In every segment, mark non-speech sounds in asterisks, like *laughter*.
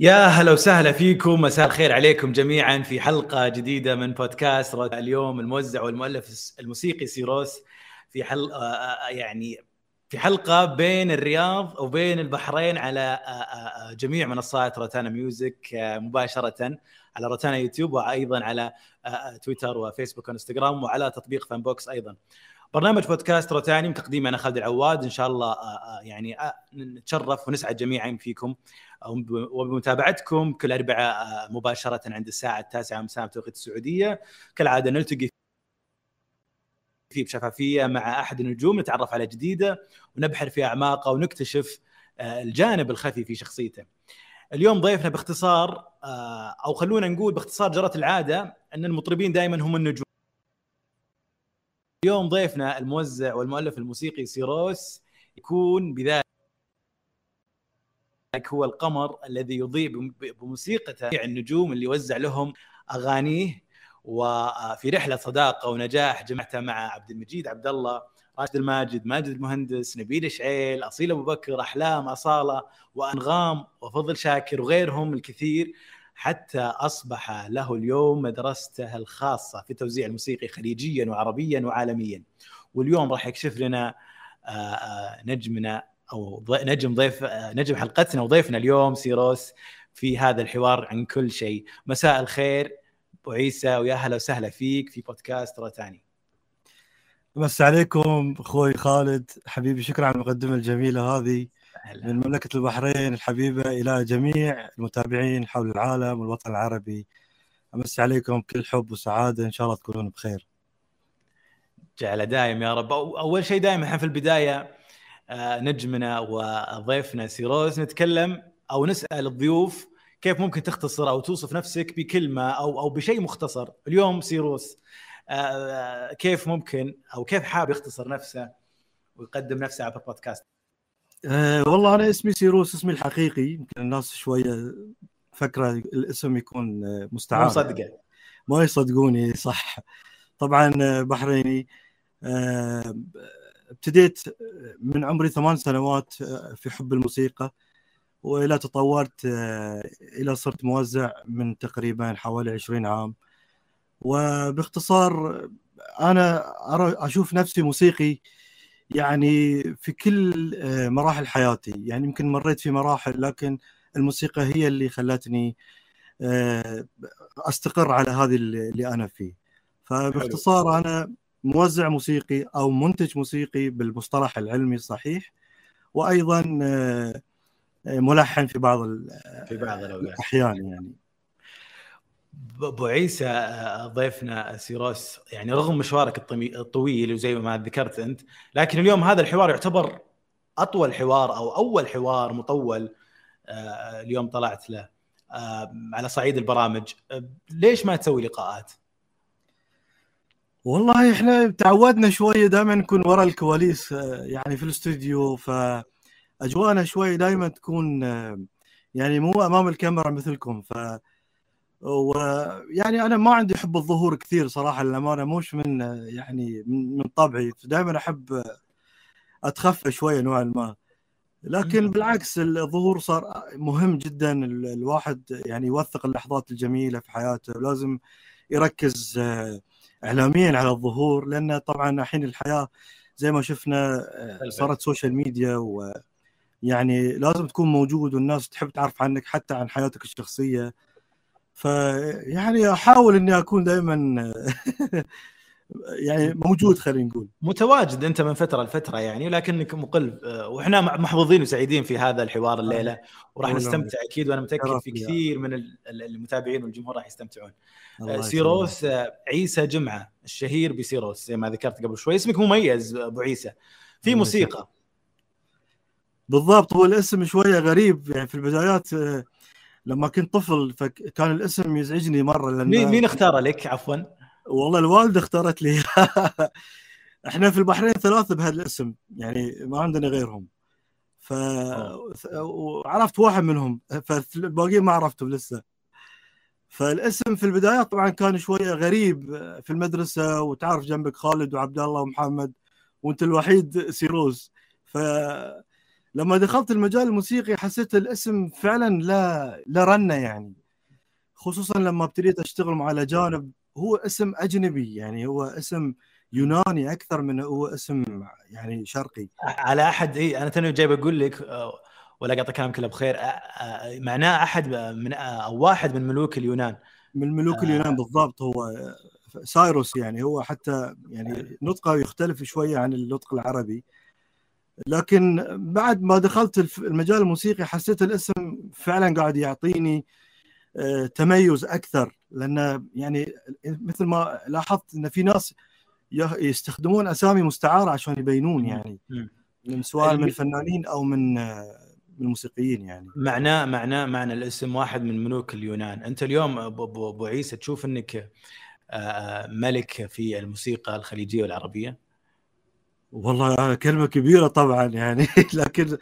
يا هلا وسهلا فيكم مساء الخير عليكم جميعا في حلقة جديدة من بودكاست اليوم الموزع والمؤلف الموسيقي سيروس في حلقة يعني في حلقة بين الرياض وبين البحرين على جميع منصات روتانا ميوزك مباشرة على روتانا يوتيوب وأيضا على تويتر وفيسبوك وإنستغرام وعلى تطبيق فان بوكس أيضا. برنامج بودكاست روتانا تقديم أنا خالد العواد إن شاء الله يعني نتشرف ونسعد جميعا فيكم وبمتابعتكم كل اربعاء مباشرة عند الساعة التاسعة مساء بتوقيت السعودية كالعادة نلتقي فيه بشفافية مع أحد النجوم نتعرف على جديده ونبحر في أعماقه ونكتشف الجانب الخفي في شخصيته. اليوم ضيفنا باختصار أو خلونا نقول باختصار جرت العادة أن المطربين دائما هم النجوم. اليوم ضيفنا الموزع والمؤلف الموسيقي سيروس يكون بذلك هو القمر الذي يضيء بموسيقته النجوم اللي وزع لهم أغانيه. وفي رحلة صداقة ونجاح جمعتها مع عبد المجيد عبد الله راشد الماجد ماجد المهندس نبيل شعيل أصيل أبو بكر أحلام أصالة وأنغام وفضل شاكر وغيرهم الكثير. حتى أصبح له اليوم مدرسته الخاصة في التوزيع الموسيقي خليجيا وعربيا وعالميا. واليوم راح يكشف لنا نجمنا أو نجم ضيف نجم حلقتنا وضيفنا اليوم سيروس في هذا الحوار عن كل شيء. مساء الخير أبو عيسى ويا هلا وسهلا فيك في بودكاست روتاني بس عليكم أخوي خالد. حبيبي شكرا على المقدمة الجميلة هذه. من مملكة البحرين الحبيبة إلى جميع المتابعين حول العالم والوطن العربي. أمسي عليكم كل حب وسعادة إن شاء الله تكونون بخير. جعل دائم يا رب. أول شيء دائما إحنا في البداية آه، نجمنا وضيفنا سيروز نتكلم أو نسأل الضيوف كيف ممكن تختصر أو توصف نفسك بكلمة أو أو بشيء مختصر. اليوم سيروس آه، كيف ممكن أو كيف حاب يختصر نفسه ويقدم نفسه على البودكاست أه والله أنا اسمي سيروس اسمي الحقيقي. يمكن الناس شوية فكره الاسم يكون مستعار. مو صدقه ما يصدقوني صح. طبعا بحريني. أه ابتديت من عمري ثمان سنوات في حب الموسيقى وإلى تطورت إلى صرت موزع من تقريبا حوالي 20 عام. وباختصار أنا أشوف نفسي موسيقي يعني في كل مراحل حياتي. يعني يمكن مريت في مراحل لكن الموسيقى هي اللي خلتني أستقر على هذه اللي أنا فيه. فباختصار أنا موزع موسيقي أو منتج موسيقي بالمصطلح العلمي الصحيح وأيضا ملحن في بعض في بعض الأحيان يعني. أبو عيسى ضيفنا سيروس. يعني رغم مشوارك الطويل وزي ما ذكرت أنت لكن اليوم هذا الحوار يعتبر أطول حوار أو أول حوار مطول اليوم طلعت له على صعيد البرامج. ليش ما تسوي لقاءات؟ والله إحنا تعودنا شوية دائما نكون ورا الكواليس يعني في الاستوديو فاجواءنا شوية دائما تكون يعني مو أمام الكاميرا مثلكم. ف ويعني أنا ما عندي حب الظهور كثير صراحة للأمانة موش من يعني من طبعي. دائما أحب أتخفى شوية نوعا ما. لكن بالعكس الظهور صار مهم جدا. الواحد يعني يوثق اللحظات الجميلة في حياته. لازم يركز اعلاميا على الظهور لأن طبعا الحين الحياة زي ما شفنا صارت social media ويعني لازم تكون موجود والناس تحب تعرف عنك حتى عن حياتك الشخصية. فيعني أحاول إني أكون دائما *laughs* يعني موجود خلينا نقول. متواجد أنت من فترة لفترة يعني لكنك مقل وإحنا محظوظين وسعيدين في هذا الحوار الليلة وراح نستمتع أكيد وأنا متأكد في كثير من المتابعين والجمهور راح يستمتعون. سيروس عيسى جمعة الشهير بسيروس زي ما ذكرت قبل شوي. اسمك مميز أبو عيسى. في موسيقى. بالضبط هو الاسم شوية غريب يعني في البدايات لما كنت طفل فكان الاسم يزعجني مرة لأن مين مين اختاره لك؟ عفوا؟ والله الوالده اختارت لي. *laughs* إحنا في البحرين ثلاثة بهذا الاسم يعني ما عندنا غيرهم. ف وعرفت واحد منهم فالباقيين ما عرفتهم لسه. فالاسم في البدايات طبعا كان شوية غريب في المدرسة وتعرف جنبك خالد وعبد الله ومحمد وأنت الوحيد سيروز. ف لما دخلت المجال الموسيقي حسيت الاسم فعلا لا لا رنة يعني. خصوصا لما ابتديت أشتغل مع الأجانب هو اسم أجنبي يعني هو اسم يوناني أكثر من هو اسم يعني شرقي. على أحد اي أنا توني جاي بقول لك آه، ولا قاطع كلام كله بخير آه، آه، معناه أحد من أو واحد من ملوك اليونان. من ملوك اليونان بالضبط هو سايروس يعني هو حتى يعني نطقه يختلف شوية عن النطق العربي. لكن بعد ما دخلت المجال الموسيقي حسيت الاسم فعلا قاعد يعطيني تميز أكثر. لأن يعني مثل ما لاحظت إن في ناس يستخدمون أسامي مستعارة عشان يبينون يعني من سواء من الفنانين أو من من الموسيقيين يعني. معناه معناه معنى الاسم واحد من ملوك اليونان. أنت اليوم أبو عيسى تشوف إنك ملك في الموسيقى الخليجية والعربية؟ والله كلمة كبيرة طبعا يعني. *laughs* لكن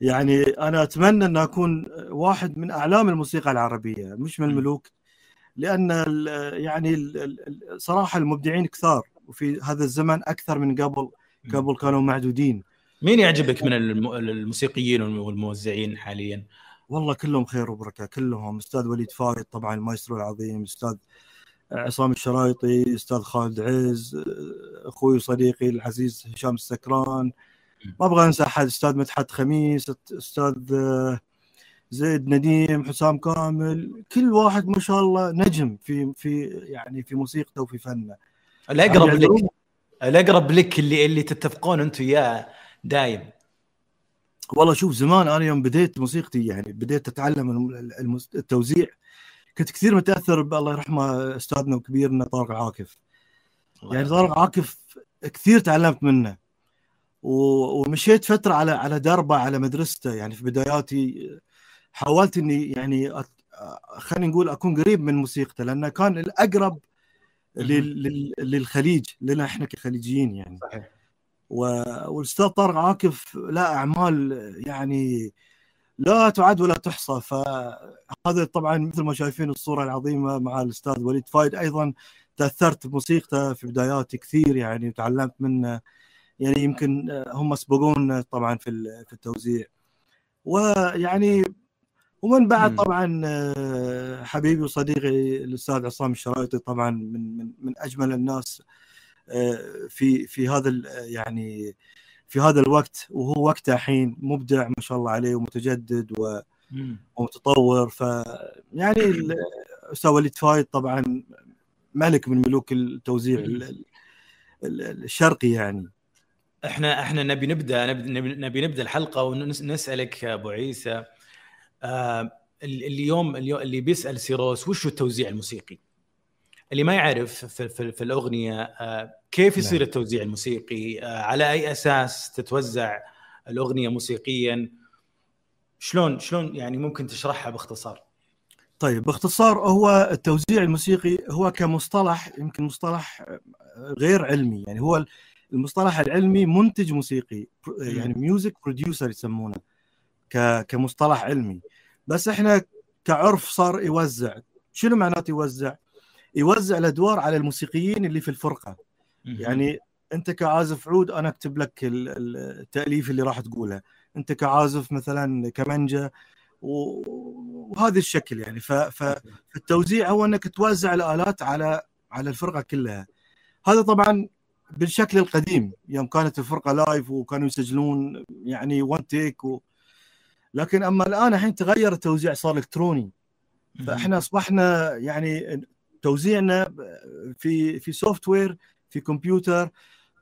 يعني أنا أتمنى أن أكون واحد من أعلام الموسيقى العربية مش من الملوك. لأن يعني صراحة المبدعين كثار وفي هذا الزمن أكثر من قبل قبل كانوا معدودين. مين يعجبك من الموسيقيين والموزعين حاليا؟ والله كلهم خير وبركة كلهم. أستاذ وليد فايد طبعا المايسترو العظيم. أستاذ عصام الشرايطي أستاذ خالد عز أخوي وصديقي العزيز هشام السكران. ما أبغى أنسى أحد أستاذ مدحت خميس أستاذ زيد نديم حسام كامل. كل واحد ما شاء الله نجم في في يعني في موسيقته وفي فنه. الأقرب يعني لك الأقرب لك اللي اللي تتفقون أنتم وياه دايم. والله شوف زمان أنا يوم بديت موسيقتي يعني بديت أتعلم التوزيع كنت كثير متأثر بالله يرحمه أستاذنا وكبيرنا طارق عاكف. يعني طارق عاكف كثير تعلمت منه. ومشيت فترة على على دربه على مدرسته. يعني في بداياتي حاولت إني يعني خلينا نقول أكون قريب من موسيقته لأنه كان الأقرب للخليج لنا إحنا كخليجيين يعني. صحيح. والأستاذ طارق عاكف له أعمال يعني لا تعد ولا تحصى. فهذا طبعا مثل ما شايفين الصورة العظيمة مع الأستاذ وليد فايد. أيضا تأثرت بموسيقته في بداياتي كثير يعني وتعلمت منه يعني يمكن هم سبقونا طبعا في في التوزيع. ويعني ومن بعد طبعا حبيبي وصديقي الأستاذ عصام الشرايطي طبعا من من من أجمل الناس آه، في في هذا يعني في هذا الوقت وهو وقته الحين مبدع ما شاء الله عليه ومتجدد ومتطور. ف يعني الاستاذ وليد فايد طبعا ملك من ملوك التوزيع الشرقي يعني. إحنا إحنا نبي نبدأ نبي, نبي نبدأ الحلقة ونسالك أبو عيسى آه اليوم اليوم اللي بيسأل سيروس وش التوزيع الموسيقي؟ اللي ما يعرف في, في, في الأغنية آه كيف يصير نعم. التوزيع الموسيقي؟ آه على أي أساس تتوزع الأغنية موسيقيا؟ شلون شلون يعني ممكن تشرحها باختصار؟ طيب باختصار هو التوزيع الموسيقي هو كمصطلح يمكن مصطلح غير علمي يعني هو المصطلح العلمي منتج موسيقي يعني music producer يسمونه كمصطلح علمي بس إحنا كعرف صار يوزع شنو معناته يوزع يوزع الأدوار على الموسيقيين اللي في الفرقة. يعني أنت كعازف عود أنا أكتب لك التأليف اللي راح تقوله. أنت كعازف مثلا كمانجا وهذا الشكل يعني. فالتوزيع هو أنك توزع الآلات على على الفرقة كلها. هذا طبعا بالشكل القديم. يوم كانت الفرقة لايف وكانوا يسجلون يعني وان تيك و... لكن أما الآن الحين تغير التوزيع صار إلكتروني. فإحنا أصبحنا يعني توزيعنا في في software في كمبيوتر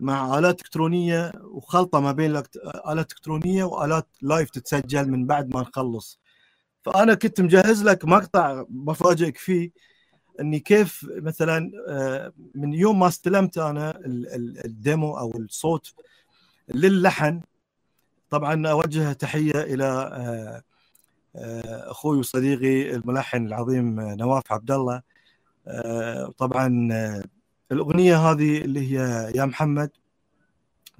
مع آلات إلكترونية وخلطة ما بين آلات إلكترونية وآلات live تتسجل من بعد ما نخلص. فأنا كنت مجهز لك مقطع بفاجئك فيه إني كيف مثلا آه، من يوم ما استلمت أنا ال demo أو الصوت للحن طبعا أوجه تحية إلى آه، آه، أخوي وصديقي الملحن العظيم نواف عبد الله طبعا الأغنية هذه اللي هي يا محمد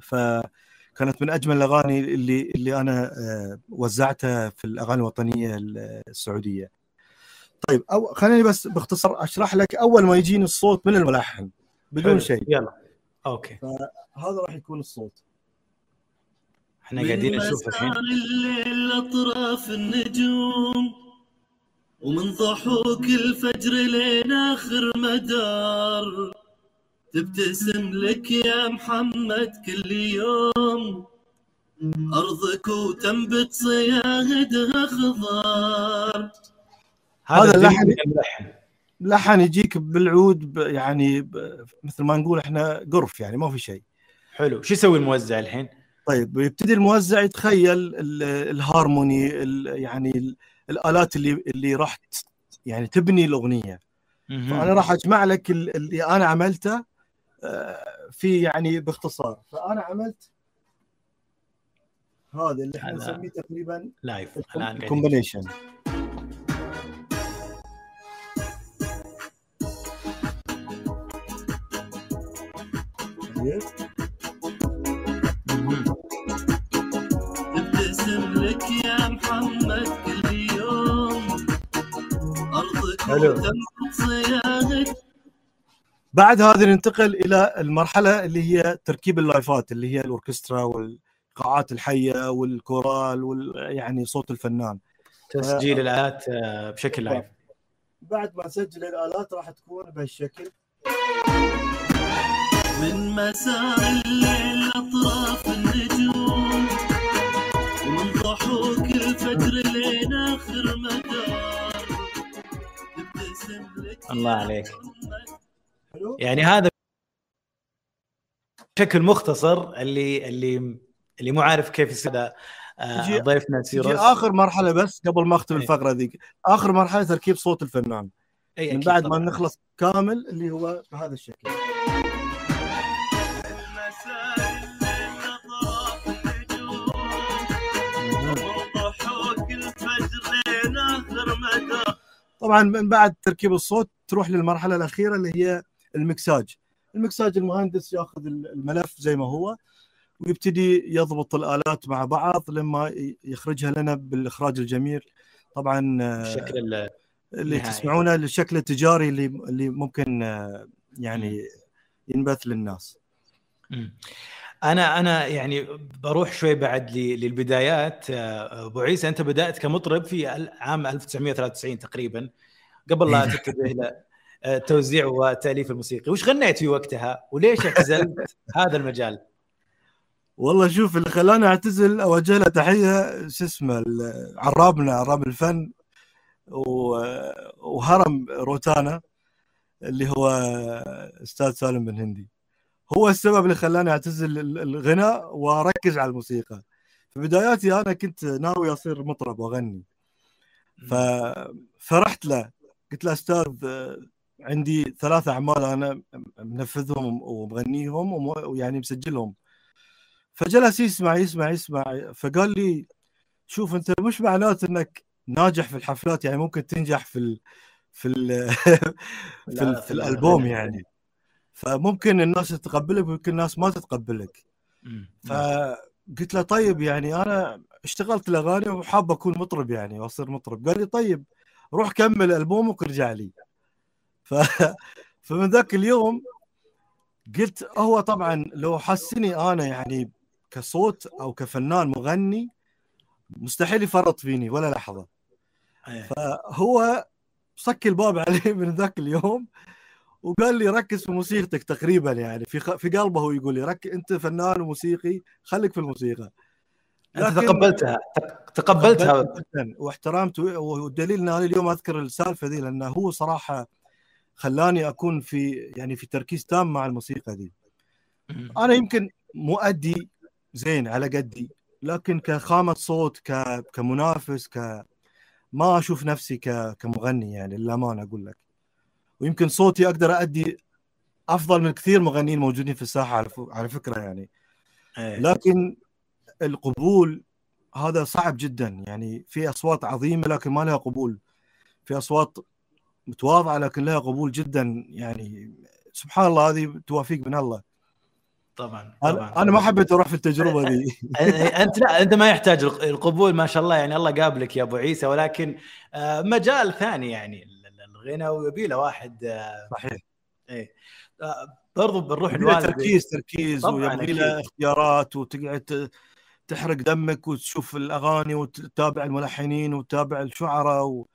فكانت من أجمل الأغاني اللي اللي أنا وزعتها في الأغاني الوطنية السعودية. طيب أو خليني بس باختصار أشرح لك أول ما يجيني الصوت من الملحن بدون شيء. يلا. أوكي. فهذا راح يكون الصوت. إحنا قاعدين نشوف الحين. الليل اطراف النجوم. ومن ضحوك الفجر لين آخر مدار. تبتسم لك يا محمد كل يوم. أرضك وتنبت صياهدها خضار هذا اللحن اللحن. لحن يجيك بالعود ب- يعني ب- مثل ما نقول إحنا قرف يعني ما في شيء. حلو. شو يسوي الموزع الحين؟ طيب يبتدي الموزع يتخيل ال- الهارموني ال- يعني ال- الآلات اللي اللي راح يعني تبني الأغنية. فأنا راح أجمع لك ال- اللي أنا عملته آه، في يعني باختصار. فأنا عملت هذا اللي إحنا نسميه تقريبا live ال combination مهم. حلو. بعد هذا ننتقل إلى المرحلة اللي هي تركيب اللايفات اللي هي الأوركسترا والإيقاعات الحية والكورال وال يعني صوت الفنان. تسجيل الآلات آه، بشكل لايف بعد ما نسجل الآلات راح تكون بهالشكل. من مساء الليل أطراف النجوم ومن ضحوك الفجر لين آخر مدار. الله عليك. يعني هذا بشكل مختصر اللي اللي اللي مو عارف كيف يصير آه، ضيفنا سيروس آخر مرحلة بس قبل ما أختم إيه. الفقرة ذيك آخر مرحلة تركيب صوت الفنان أي من بعد ما طبعاً. نخلص كامل اللي هو بهذا الشكل طبعا من بعد تركيب الصوت تروح للمرحلة الأخيرة اللي هي المكساج المكساج المهندس ياخذ الملف زي ما هو ويبتدي يضبط الآلات مع بعض لما يخرجها لنا بالإخراج الجميل طبعا آه، الشكل ال- اللي. تسمعونه الشكل التجاري اللي اللي ممكن آه، يعني ينبث للناس. أنا أنا يعني بروح شوي بعد للبدايات. آه، أبو عيسى أنت بدأت كمطرب في عام 1993 تقريبا. قبل لا تتجه إلى آه، التوزيع والتاليف الموسيقي وش غنيت في وقتها؟ وليش اعتزلت هذا المجال؟ والله شوف اللي خلاني أعتزل اوجه له تحية شو اسمه عرابنا عراب الفن وهرم روتانا اللي هو أستاذ سالم بن هندي. هو السبب اللي خلاني اعتزل ال- الغناء واركز على الموسيقى. في بداياتي أنا كنت ناوي أصير مطرب وأغني. ف... فرحت له. قلت له أستاذ عندي ثلاث أعمال أنا منفذهم ومغنيهم وم- ويعني مسجلهم. فجلس يسمع يسمع يسمع. فقال لي شوف أنت مش معناته إنك ناجح في الحفلات؟ يعني ممكن تنجح في ال... في ال... *laughs* في, ال... في الألبوم. يعني. فممكن الناس تتقبلك ويمكن الناس ما تتقبلك. فقلت له طيب يعني أنا اشتغلت الأغاني وحاب أكون مطرب يعني وأصير مطرب. قال لي طيب روح كمل ألبومك وارجع لي. ف... *laughs* فمن ذاك اليوم قلت هو طبعا لو حسني أنا يعني كصوت أو كفنان مغني مستحيل يفرط فيني ولا لحظة. إيه. هو صك الباب علي *laughs* من ذاك اليوم. وقال لي ركز في موسيقتك تقريبا يعني في خ... في قلبه هو يقول لي رك أنت فنان وموسيقي خليك في الموسيقى. أنت لكن- تقبلتها تق- تقبلتها؟ جدا واحترمت والدليل إن أنا اليوم أذكر السالفة ذي لأنه هو صراحة خلاني أكون في يعني في تركيز تام مع الموسيقى مم. أنا يمكن مؤدي زين على قدي لكن كخامة صوت ك... كمنافس ك ما أشوف نفسي ك... كمغني يعني للأمانة أقول لك. ويمكن صوتي أقدر ادي أفضل من كثير مغنيين موجودين في الساحة على, فكرة يعني. إيه. لكن القبول هذا صعب جدا. يعني في أصوات عظيمة لكن ما لها قبول. في أصوات متواضعة لكن لها قبول جدا. يعني سبحان الله هذه توافيق من الله. طبعا طبعا أنا ما حبيت أروح في التجربة ذي أنت لا أنت ما يحتاج الق- القبول ما شاء الله. يعني الله قابلك يا أبو عيسى. ولكن آه، مجال ثاني يعني. الغنى ويبي له واحد صحيح. إيه. آه، برضو بنروح نوالد تركيز تركيز ويبي له. اختيارات وتقعد تحرق دمك وتشوف الأغاني وتتابع الملحنين وتتابع الشعراء و...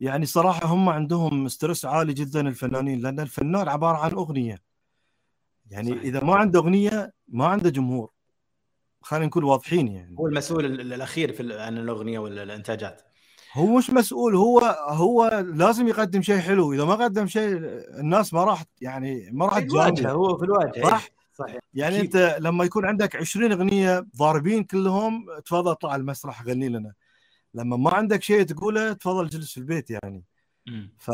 يعني صراحة هم عندهم ستريس عالي جدا الفنانين لأن الفنان عبارة عن أغنية. يعني صحيح. إذا ما عنده أغنية ما عنده جمهور. خلينا نكون واضحين يعني. هو المسؤول ال- الأخير في عن الأغنية ولا الانتاجات هو مش مسؤول هو هو لازم يقدم شيء حلو. إذا ما قدم شيء الناس ما راح يعني ما راح تجامله هو في الواجهه صح؟ إيه، صحيح يعني أكيد. أنت لما يكون عندك 20 أغنية ضاربين كلهم تفضل اطلع المسرح غني لنا. لما ما عندك شيء تقوله تفضل جلس في البيت يعني. ف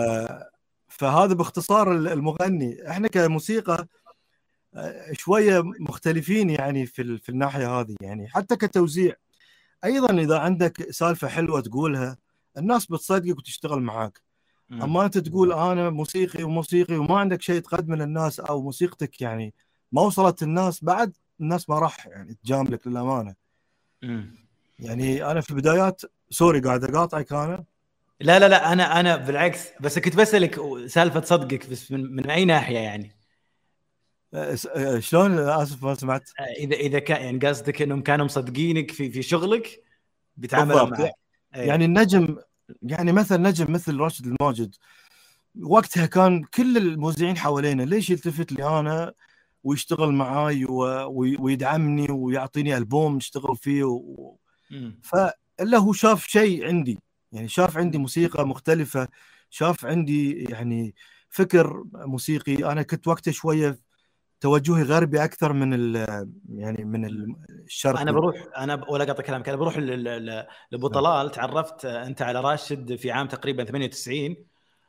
فهذا باختصار المغني. إحنا كموسيقى آه، شوية مختلفين يعني في ال- في الناحية هذه يعني. حتى كتوزيع. أيضا إذا عندك سالفة حلوة تقولها الناس بتصدقك وتشتغل معاك. مم. أما أنت تقول أنا موسيقي وموسيقي وما عندك شيء تقدمه للناس أو موسيقتك يعني ما وصلت الناس بعد الناس ما راح يعني تجاملك للأمانة. مم. يعني أنا في البدايات سوري قاعد أقاطعك أنا. لا لا لا أنا أنا بالعكس بس كنت بسألك سالفة صدقك بس من, من أي ناحية يعني؟ أه، أه، شلون؟ آسف ما سمعت. آه، إذا إذا كان يعني قصدك إنهم كانوا مصدقينك في في شغلك بيتعاملوا. معك إيه. يعني النجم يعني مثلا نجم مثل راشد الماجد وقتها كان كل الموزعين حوالينا ليش يلتفت لي أنا ويشتغل معاي ويدعمني ويعطيني ألبوم نشتغل فيه و... فإلا هو شاف شيء عندي يعني شاف عندي موسيقى مختلفة شاف عندي يعني فكر موسيقي أنا كنت وقتها شوية توجهي غربي أكثر من ال يعني من ال- الشرقي. أنا بروح أنا ولا قاطع كلامك أنا بروح لابو طلال تعرفت أنت على راشد في عام تقريبا 98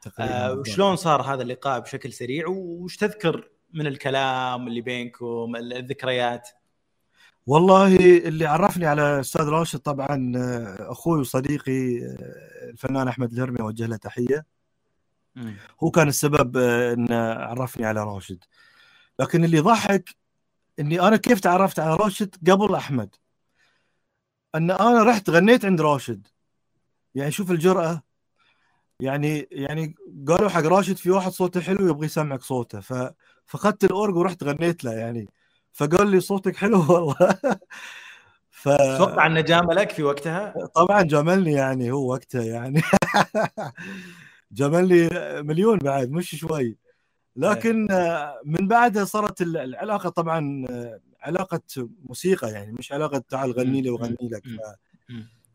تقريبا آه،. وشلون صار هذا اللقاء بشكل سريع؟ وش تذكر من الكلام اللي بينكم الذكريات؟ والله اللي عرفني على أستاذ راشد طبعا آه، أخوي وصديقي آه، الفنان أحمد الهرمي أوجه له تحية. هو كان السبب آه، انه عرفني على راشد. لكن اللي ضحك إني أنا كيف تعرفت على راشد قبل أحمد؟ إن أنا رحت غنيت عند راشد. يعني شوف الجرأة. يعني يعني قالوا حق راشد في واحد صوته حلو يبغى يسمعك صوته. ف فأخذت الأورج ورحت غنيت له يعني. فقال لي صوتك حلو والله. *laughs* ف أتوقع إنه جاملك في وقتها. طبعا جاملني يعني هو وقتها يعني. *laughs* جاملني مليون بعد مش شوي. لكن آه، من بعدها صارت ال- العلاقة طبعا آه، علاقة موسيقى يعني مش علاقة تعال غني لي. وغني لك.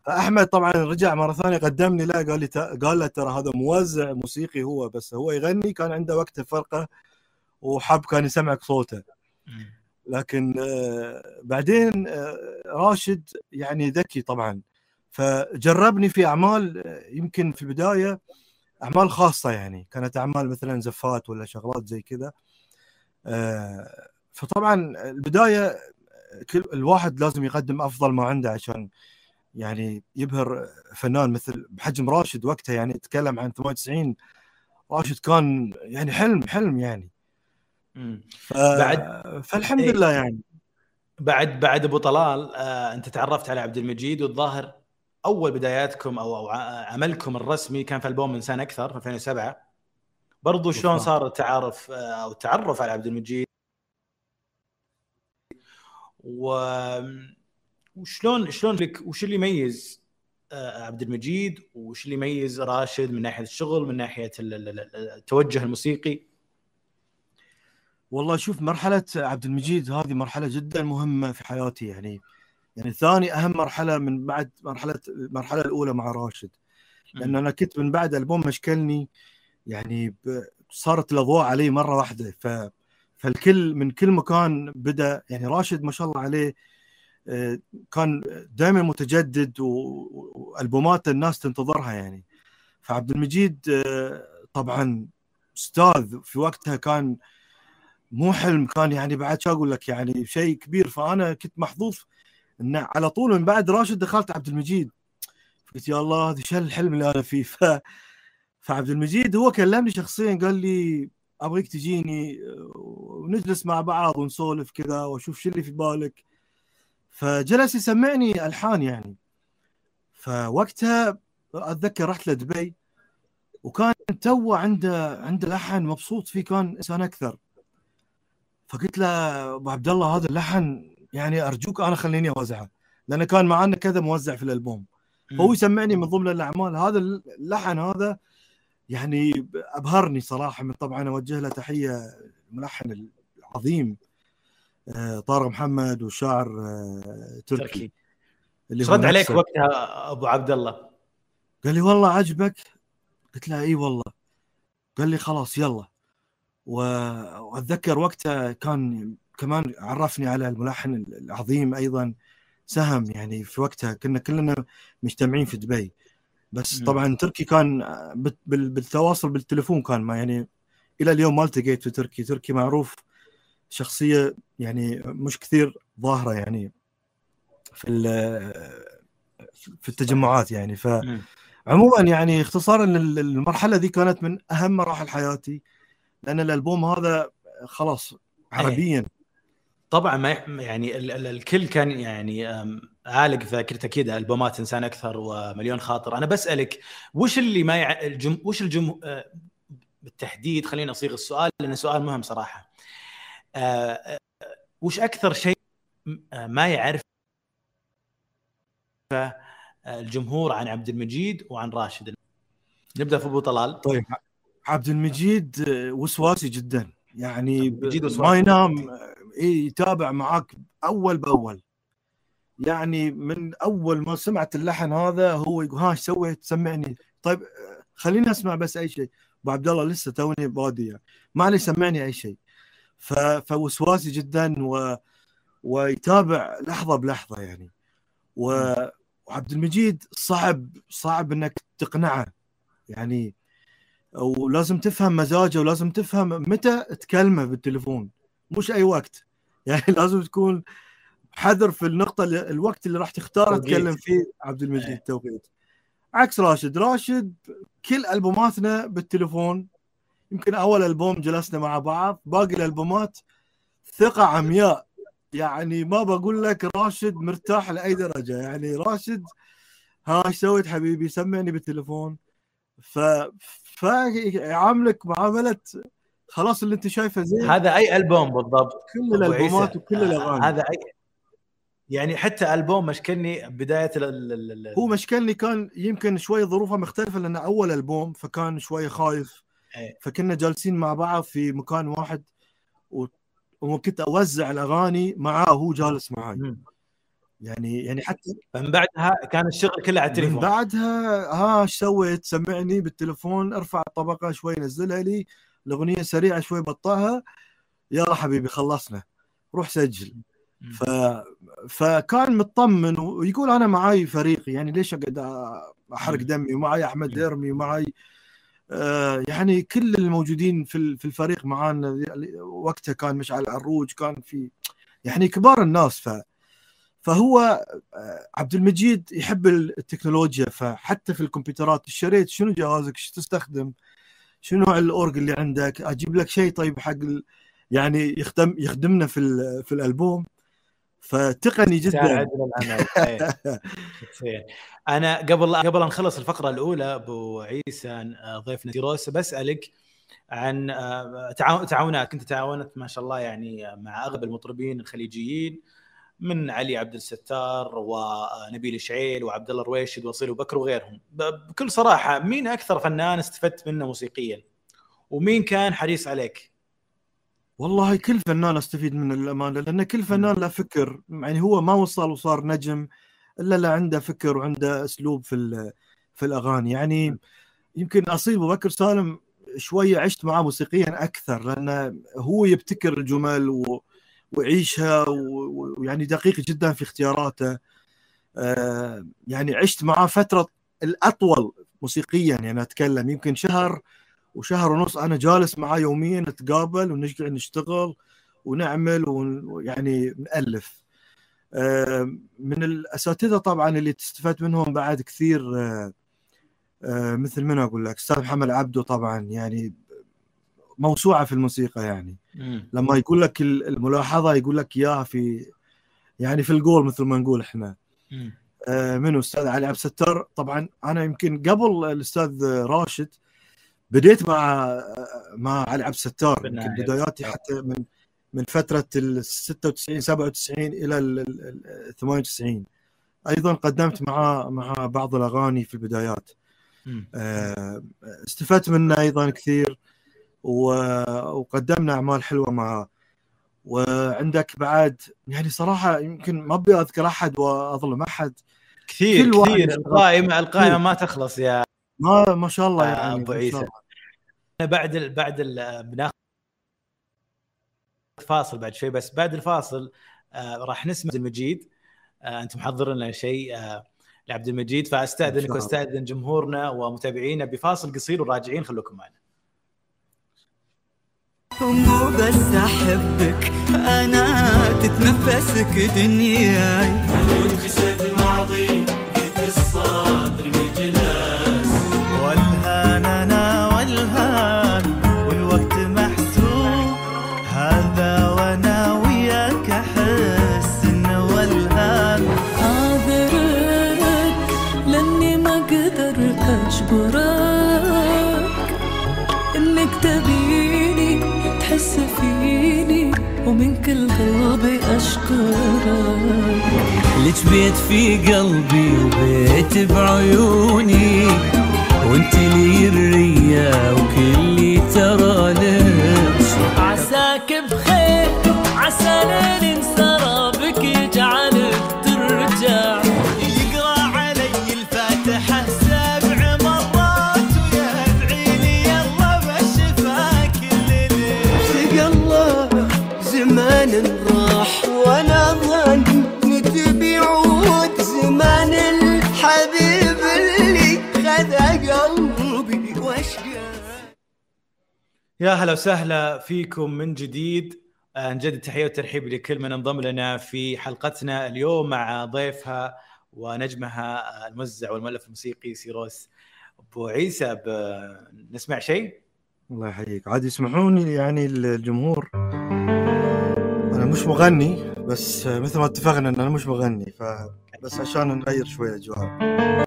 فأحمد طبعا رجع مرة ثانية قدمني له قال لي قال له ترى هذا موزع موسيقي هو بس هو يغني كان عنده وقته فرقة وحب كان يسمعك صوته. لكن آه، بعدين راشد يعني ذكي طبعا فجربني في أعمال يمكن في البداية أعمال خاصة يعني كانت أعمال مثلا زفات ولا شغلات زي كذا آه، فطبعا البداية كل الواحد لازم يقدم أفضل ما عنده عشان يعني يبهر فنان مثل بحجم راشد وقتها يعني تكلم عن 98 راشد كان يعني حلم حلم يعني. ف... بعد- فالحمد إيه. لله يعني. بعد بعد أبو طلال آه أنت تعرفت على عبد المجيد والظاهر؟ أول بداياتكم أو أو عملكم الرسمي كان في ألبوم إنسان أكثر في 2007 برضو شلون. صار التعارف آه، أو التعرف على عبد المجيد؟ و وشلون شلون لك وش اللي يميز آه، عبد المجيد؟ وش اللي يميز راشد من ناحية الشغل من ناحية ال- ال- ال- التوجه الموسيقي؟ والله شوف مرحلة عبد المجيد هذه مرحلة جدا مهمة في حياتي يعني يعني ثاني أهم مرحلة من بعد مرحلة المرحلة الأولى مع راشد. لأن أنا كنت من بعد ألبوم مشكلني يعني صارت الأضواء علي مرة واحدة. ف فالكل من كل مكان بدأ يعني راشد ما شاء الله عليه آه، كان دائما متجدد وألبومات الناس تنتظرها يعني. فعبد المجيد آه، طبعا أستاذ في وقتها كان مو حلم كان يعني بعد شو أقول لك يعني شيء كبير. فأنا كنت محظوظ إن على طول من بعد راشد دخلت عبد المجيد. قلت يا الله هذا شو الحلم اللي أنا فيه. *laughs* ف فعبد المجيد هو كلمني شخصيا قال لي أبغيك تجيني ونجلس مع بعض ونسولف كذا وأشوف شو اللي في بالك. فجلس يسمعني ألحان يعني. فوقتها أتذكر رحت لدبي وكان تو عنده عنده لحن مبسوط فيه كان إنسان أكثر. فقلت له أبو عبد الله هذا اللحن يعني أرجوك أنا خليني أوزعه لأنه كان معنا كذا موزع في الألبوم. فهو يسمعني من ضمن الأعمال. هذا اللحن هذا يعني أبهرني صراحة. من طبعا أوجه له تحية الملحن العظيم آه، طارق محمد وشاعر آه، تركي. تركي. اللي رد عليك. وقتها أبو عبد الله؟ قال لي والله عجبك. قلت له إي والله. قال لي خلاص يلا. وأتذكر وقتها كان كمان عرفني على الملحن العظيم أيضا سهم يعني في وقتها كنا كلنا مجتمعين في دبي بس. طبعا تركي كان بال- بال- بالتواصل بالتليفون كان ما يعني إلى اليوم ما التقيت في تركي تركي معروف شخصية يعني مش كثير ظاهرة يعني في في التجمعات يعني ف. عموما يعني اختصارا ال- المرحله ذي كانت من أهم مراحل حياتي لأن الألبوم هذا خلاص عربيا طبعا ما يعني ال- ال- الكل كان يعني عالق في ذاكرته كذا ألبومات إنسان أكثر ومليون خاطر. أنا بسألك وش اللي ما يع... الجم... وش الجم آه، بالتحديد خليني أصيغ السؤال لأنه سؤال مهم صراحة. آه، آه، وش أكثر شيء ما يعرف الجمهور عن عبد المجيد وعن راشد؟ نبدأ في أبو طلال. طيب عبد المجيد وسواسي جدا. يعني. ما ينام يتابع معاك أول بأول. يعني من أول ما سمعت اللحن هذا هو يقول ها إيش سويت؟ سمعني. طيب خليني أسمع بس أي شيء. أبو عبد الله لسه توني بادي يعني. ما عليه سمعني أي شيء. فوسواسي جدا و... ويتابع لحظة بلحظة يعني. و... وعبد المجيد صعب صعب إنك تقنعه يعني. ولازم تفهم مزاجه ولازم تفهم متى تكلمه بالتليفون. مش أي وقت. يعني *laughs* لازم تكون حذر في النقطة اللي الوقت اللي راح تختاره توقيت. تكلم فيه عبد المجيد إيه. توقيت عكس راشد راشد كل ألبوماتنا بالتليفون يمكن أول ألبوم جلسنا مع بعض باقي الألبومات ثقة عمياء يعني ما بقول لك راشد مرتاح لأي درجة يعني راشد ها إيش سويت حبيبي سمعني بالتليفون ف فيعاملك معاملة خلاص اللي انت شايفه زين. هذا أي ألبوم بالضبط؟ كل الألبومات. وكل الأغاني. هذا اي يعني حتى ألبوم مشكلني بداية ال- ال- ال- هو مشكلني كان يمكن شوي ظروفه مختلفة لأنه أول ألبوم فكان شوي خايف. إيه. فكنا جالسين مع بعض في مكان واحد و... وكنت أوزع الأغاني معاه وهو جالس معاي. يعني يعني حتى من بعدها كان الشغل كله على من التليفون. بعدها ها إيش سويت؟ سمعني بالتليفون ارفع الطبقة شوي نزلها لي. الأغنية سريعة شوي بطئها يلا حبيبي خلصنا. روح سجل. ف... فكان مطمن ويقول أنا معاي فريقي يعني ليش أقعد أحرق. دمي؟ ومعاي أحمد مم. إرمي ومعاي آه يعني كل الموجودين في ال- في الفريق معانا. وقتها كان مشعل عروج كان في يعني كبار الناس. ف فهو آه، عبد المجيد يحب التكنولوجيا. فحتى في الكمبيوترات اشتريت شنو جهازك؟ شو تستخدم؟ شنو الأورج اللي عندك؟ أجيب لك شيء طيب حق ال... يعني يخدم يخدمنا في ال... في الألبوم؟ فتقني جدا. إيه. شخصياً. أنا قبل قبل أن نخلص الفقرة الأولى أبو عيسى آه، ضيفنا تيروس بسألك عن آه، تعاو- تعاونات. كنت تعاونت ما شاء الله يعني مع أغلب المطربين الخليجيين. من علي عبد الستار ونبيل الشعيل وعبد الله الرويشد وصيل وبكر وغيرهم. بكل صراحة مين أكثر فنان استفدت منه موسيقيا؟ ومين كان حريص عليك؟ والله كل فنان أستفيد منه للأمانة لأن كل فنان له فكر يعني هو ما وصل وصار نجم إلا لا عنده فكر وعنده أسلوب في في الأغاني. يعني يمكن اصيل ابو بكر سالم شوية عشت معاه موسيقيا أكثر لأنه هو يبتكر الجمل و... ويعيشها و- ويعني دقيق جدا في اختياراته. آه، يعني عشت معاه فترة الأطول موسيقيا يعني أتكلم يمكن شهر وشهر ونص. أنا جالس معاه يوميا نتقابل ونقعد نشتغل ونعمل ون- ويعني نألف. آه، من الأساتذة طبعا اللي تستفاد منهم بعد كثير آه، آه، مثل من أقول لك أستاذ محمد عبده طبعا يعني موسوعة في الموسيقى يعني. لما يقول لك ال- الملاحظة يقول لك إياها في يعني في الجول مثل ما نقول إحنا. آه، منو؟ أستاذ علي عبد الستار. طبعا أنا يمكن قبل الأستاذ راشد بديت مع مع علي عبد الستار. يمكن بداياتي حتى من من فترة ال 96 97 إلى ال ال- ال- 98 أيضا قدمت معاه مع بعض الأغاني في البدايات. آه، استفدت منه أيضا كثير. وقدمنا أعمال حلوة معاه وعندك بعد يعني صراحة يمكن ما أبي أذكر أحد وأظلم أحد كثير كثير. القائمة القائمة. ما تخلص يا ما ما شاء الله يعني ما عيسى. بعد ال بعد ال بناخذ فاصل بعد شوي بس بعد الفاصل آه راح نسمع عبد المجيد آه انت محضر لنا شيء آه لعبد المجيد فأستأذنك. وأستأذن جمهورنا ومتابعينا بفاصل قصير وراجعين خليكم معنا مو بس أحبك أنا تتنفسك دنياي. كل قلبي أشكرك. لك بيت في قلبي وبيت بعيوني. وانت لي الريا وكلي ترى لك. عساك بخير عسى ليل انسرى يا هلا وسهلا فيكم من جديد. آه، نجدد التحيه والترحيب لكل من انضم لنا في حلقتنا اليوم مع ضيفها ونجمها الموزع والمؤلف الموسيقي سيروس أبو عيسى. نسمع شيء؟ الله يحييك. عاد يسمحوني يعني الجمهور. أنا مش مغني بس مثل ما اتفقنا إن أنا مش مغني ف بس عشان نغير شوي الاجواء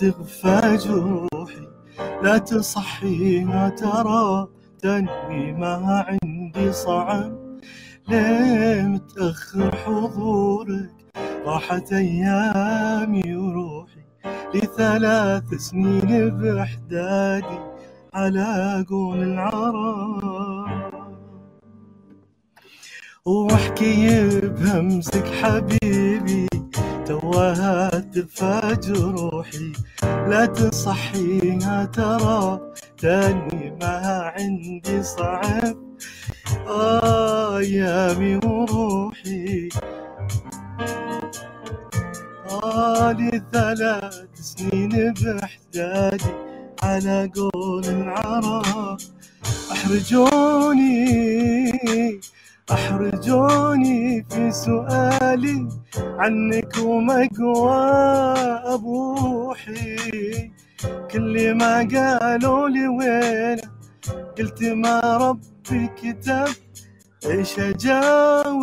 تغفى جروحي. لا تصحينا ترى تنوي ما عندي صعب. ليه متأخر حضورك راحت أيامي وروحي لثلاث سنين بإحدادي على قول العرب. واحكي بهمسك حبيبي. توها تدفى جروحي لا تصحيها ترى تاني ما عندي صعب. ايامي وروحي آه لي ثلاث سنين بإحدادي على قول العرب أحرجوني. أحرجوني في سؤالي عنك ومقوى أبوحي. كل ما قالوا لي وين قلت ما ربي كتب إيش أجاوب؟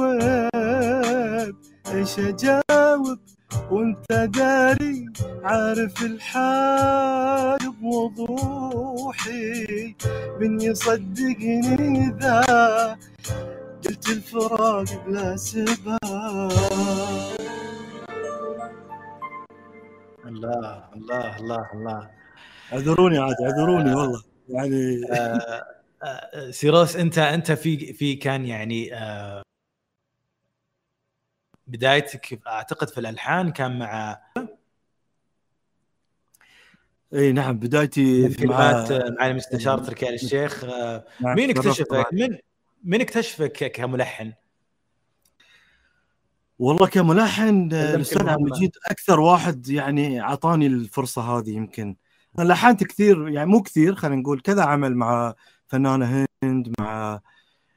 إيش أجاوب؟ وأنت داري عارف الحال بوضوحي من يصدقني ذا قلت الفراق بلا سبب. الله الله الله الله. اعذروني عاد اعذروني والله. يعني آه، آه، سيروس انت انت في في كان يعني آه، بدايتك اعتقد في الالحان كان مع إي نعم بدايتي في مع معالي المستشار تركي آل الشيخ مع مين اكتشفك. من؟ من اكتشفك كملحن؟ والله كملحن الأستاذ عبد. المجيد أكثر واحد يعني أعطاني الفرصة هذه يمكن أنا لحنت كثير يعني مو كثير خلينا نقول كذا عمل مع فنانة هند مع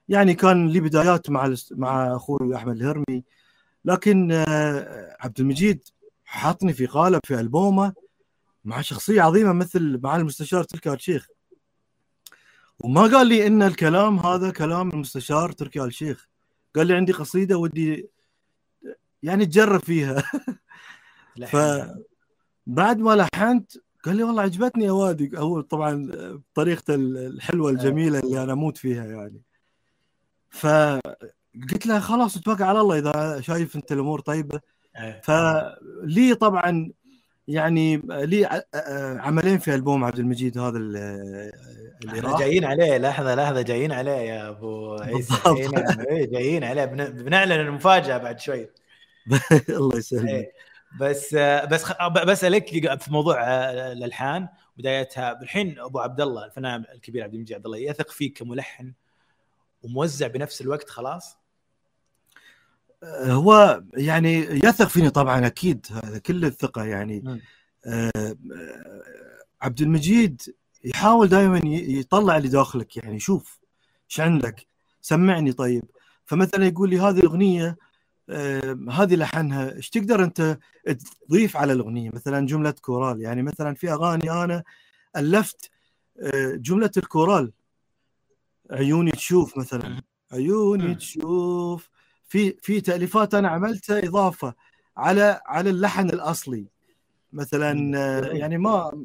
يعني كان لي بدايات مع مع أخوي أحمد الهرمي لكن آه، عبد المجيد حاطني في قالب في ألبومه مع شخصية عظيمة مثل مع المستشار تركي آل شيخ وما قال لي إن الكلام هذا كلام المستشار تركي آل شيخ. قال لي عندي قصيدة ودي يعني تجرب فيها. ف بعد ما لحنت قال لي والله عجبتني يا وادي. هو طبعا بطريقته الحلوة الجميلة اللي أنا أموت فيها يعني. فقلت له خلاص اتوكل على الله إذا شايف أنت الأمور طيبة. إيه. فلي طبعا يعني لي عملين في ألبوم عبد المجيد هذا ال- اللي راح جايين عليه لحظة لحظة جايين عليه يا أبو عيسى. نعم، جايين عليه. بن- بنعلن المفاجأة بعد شوي. *laughs* الله يسلمك. بس بس بسالك في موضوع آه، الألحان. بدايتها الحين أبو عبد الله الفنان الكبير عبد المجيد عبد الله يثق فيك كملحن وموزع بنفس الوقت خلاص. هو يعني يثق فيني طبعا أكيد هذا كل الثقة يعني. مم. آه، آه، عبد المجيد يحاول دائما يطلع اللي داخلك يعني. شوف إيش عندك سمعني طيب. فمثلا يقول لي هذه الأغنية آه، هذه لحنها إيش تقدر أنت تضيف على الأغنية؟ مثلا جملة كورال يعني مثلا في أغاني أنا ألفت آه، جملة الكورال عيوني تشوف مثلا. عيوني. تشوف في في تأليفات أنا عملتها إضافة على على اللحن الأصلي. مثلا يعني ما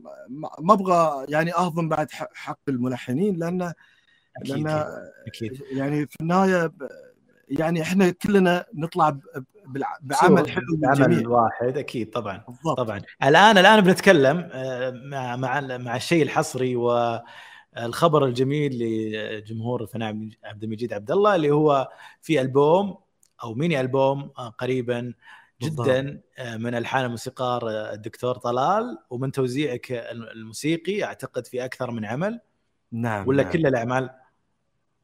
ما أبغى يعني أهضم بعد حق الملحنين لأن أكيد لأن أكيد. يعني في النهاية يعني إحنا كلنا نطلع بعمل حلو عمل للجميع واحد أكيد طبعا بالضبط. طبعا. الآن الآن بنتكلم آه، مع مع مع الشيء الحصري والخبر الجميل لجمهور الفنان عبد المجيد عبد الله اللي هو في ألبوم أو ميني ألبوم آه، قريبا جدا آه، من ألحان الموسيقار آه، الدكتور طلال. ومن توزيعك الموسيقي أعتقد في أكثر من عمل؟ نعم ولا نعم. كل الأعمال؟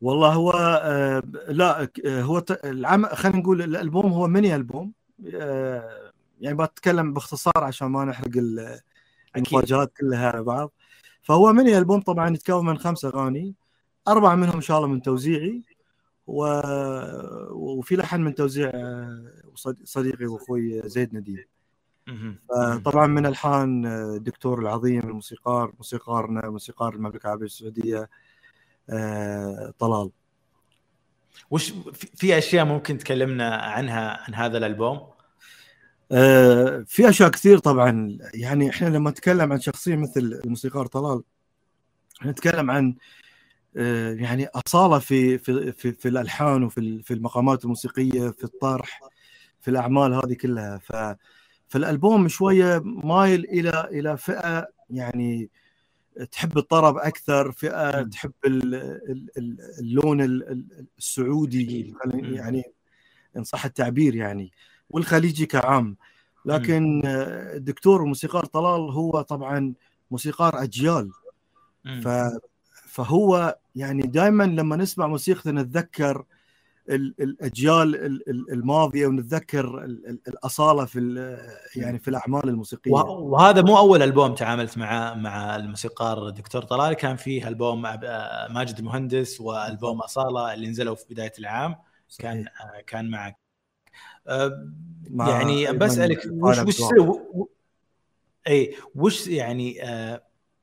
والله هو آه، لا هو ت- العم خلينا نقول الألبوم هو ميني ألبوم آه، يعني بتكلم باختصار عشان ما نحرق ال- المفاجآت كلها على بعض. فهو ميني ألبوم طبعا يتكون من خمس أغاني أربعة منهم إن شاء الله من توزيعي. و... وفي لحن من توزيع صد- صديقي وأخوي زيد نديم. طبعا من الحان الدكتور العظيم الموسيقار موسيقارنا موسيقار المملكة العربية السعودية آه، طلال. وش في- في أشياء ممكن تكلمنا عنها عن هذا الألبوم؟ آه، في أشياء كثير طبعا. يعني إحنا لما نتكلم عن شخصية مثل الموسيقار طلال نتكلم عن آه، يعني أصالة في في في, في الألحان وفي في المقامات الموسيقية في الطرح في الأعمال هذه كلها ف فالألبوم شوية مايل إلى إلى فئة يعني تحب الطرب أكثر فئة. تحب ال- ال- ال- اللون ال- ال- السعودي. يعني إن صح التعبير يعني والخليجي كعام لكن آه، الدكتور الموسيقار طلال هو طبعا موسيقار أجيال. ف فهو يعني دائما لما نسمع موسيقته نتذكر ال- الأجيال ال- ال- الماضية ونتذكر ال- ال- الأصالة في يعني في الأعمال الموسيقية. وه- وهذا مو أول ألبوم تعاملت مع مع الموسيقار الدكتور طلال كان فيه ألبوم آه، ماجد المهندس وألبوم أصالة اللي نزلوا في بداية العام. كان صحيح. آه، كان معك. آه، مع يعني بسالك وش وش اي وش يعني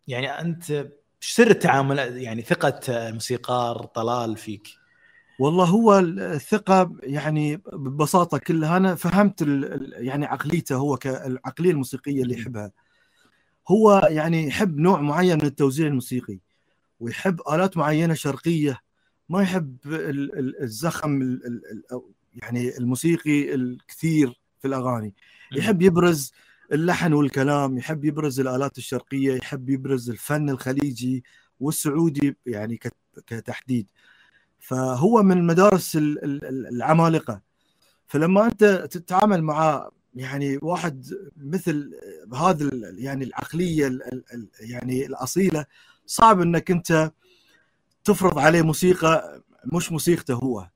يعني أنت إيش سر التعامل يعني ثقة الموسيقار طلال فيك؟ والله هو الثقة يعني ببساطة كلها. أنا فهمت يعني عقليته هو كالعقلية الموسيقية اللي يحبها. هو يعني يحب نوع معين من التوزيع الموسيقي ويحب آلات معينة شرقية. ما يحب ال- ال- الزخم يعني الموسيقي الكثير في الأغاني. يحب يبرز اللحن والكلام يحب يبرز الآلات الشرقية يحب يبرز الفن الخليجي والسعودي يعني كت- كتحديد. فهو من المدارس ال- ال- ال- العمالقة. فلما أنت تتعامل مع يعني واحد مثل هذا يعني العقلية ال- ال- ال- يعني الأصيلة صعب إنك أنت تفرض عليه موسيقى مش موسيقته هو.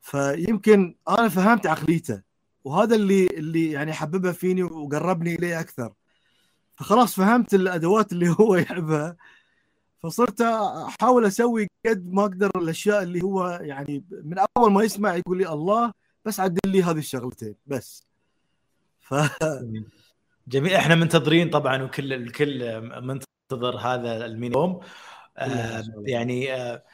فيمكن أنا فهمت عقليته. وهذا اللي اللي يعني حببها فيني وقربني إليه أكثر. فخلاص فهمت الأدوات اللي *laughs* هو يحبها فصرت أحاول أسوي قد ما أقدر الأشياء اللي هو يعني من أول ما يسمع يقول لي الله بس عدل لي هذه الشغلتين بس. ف جميل. إحنا منتظرين طبعا وكل الكل منتظر هذا المينيوم آه. يعني آه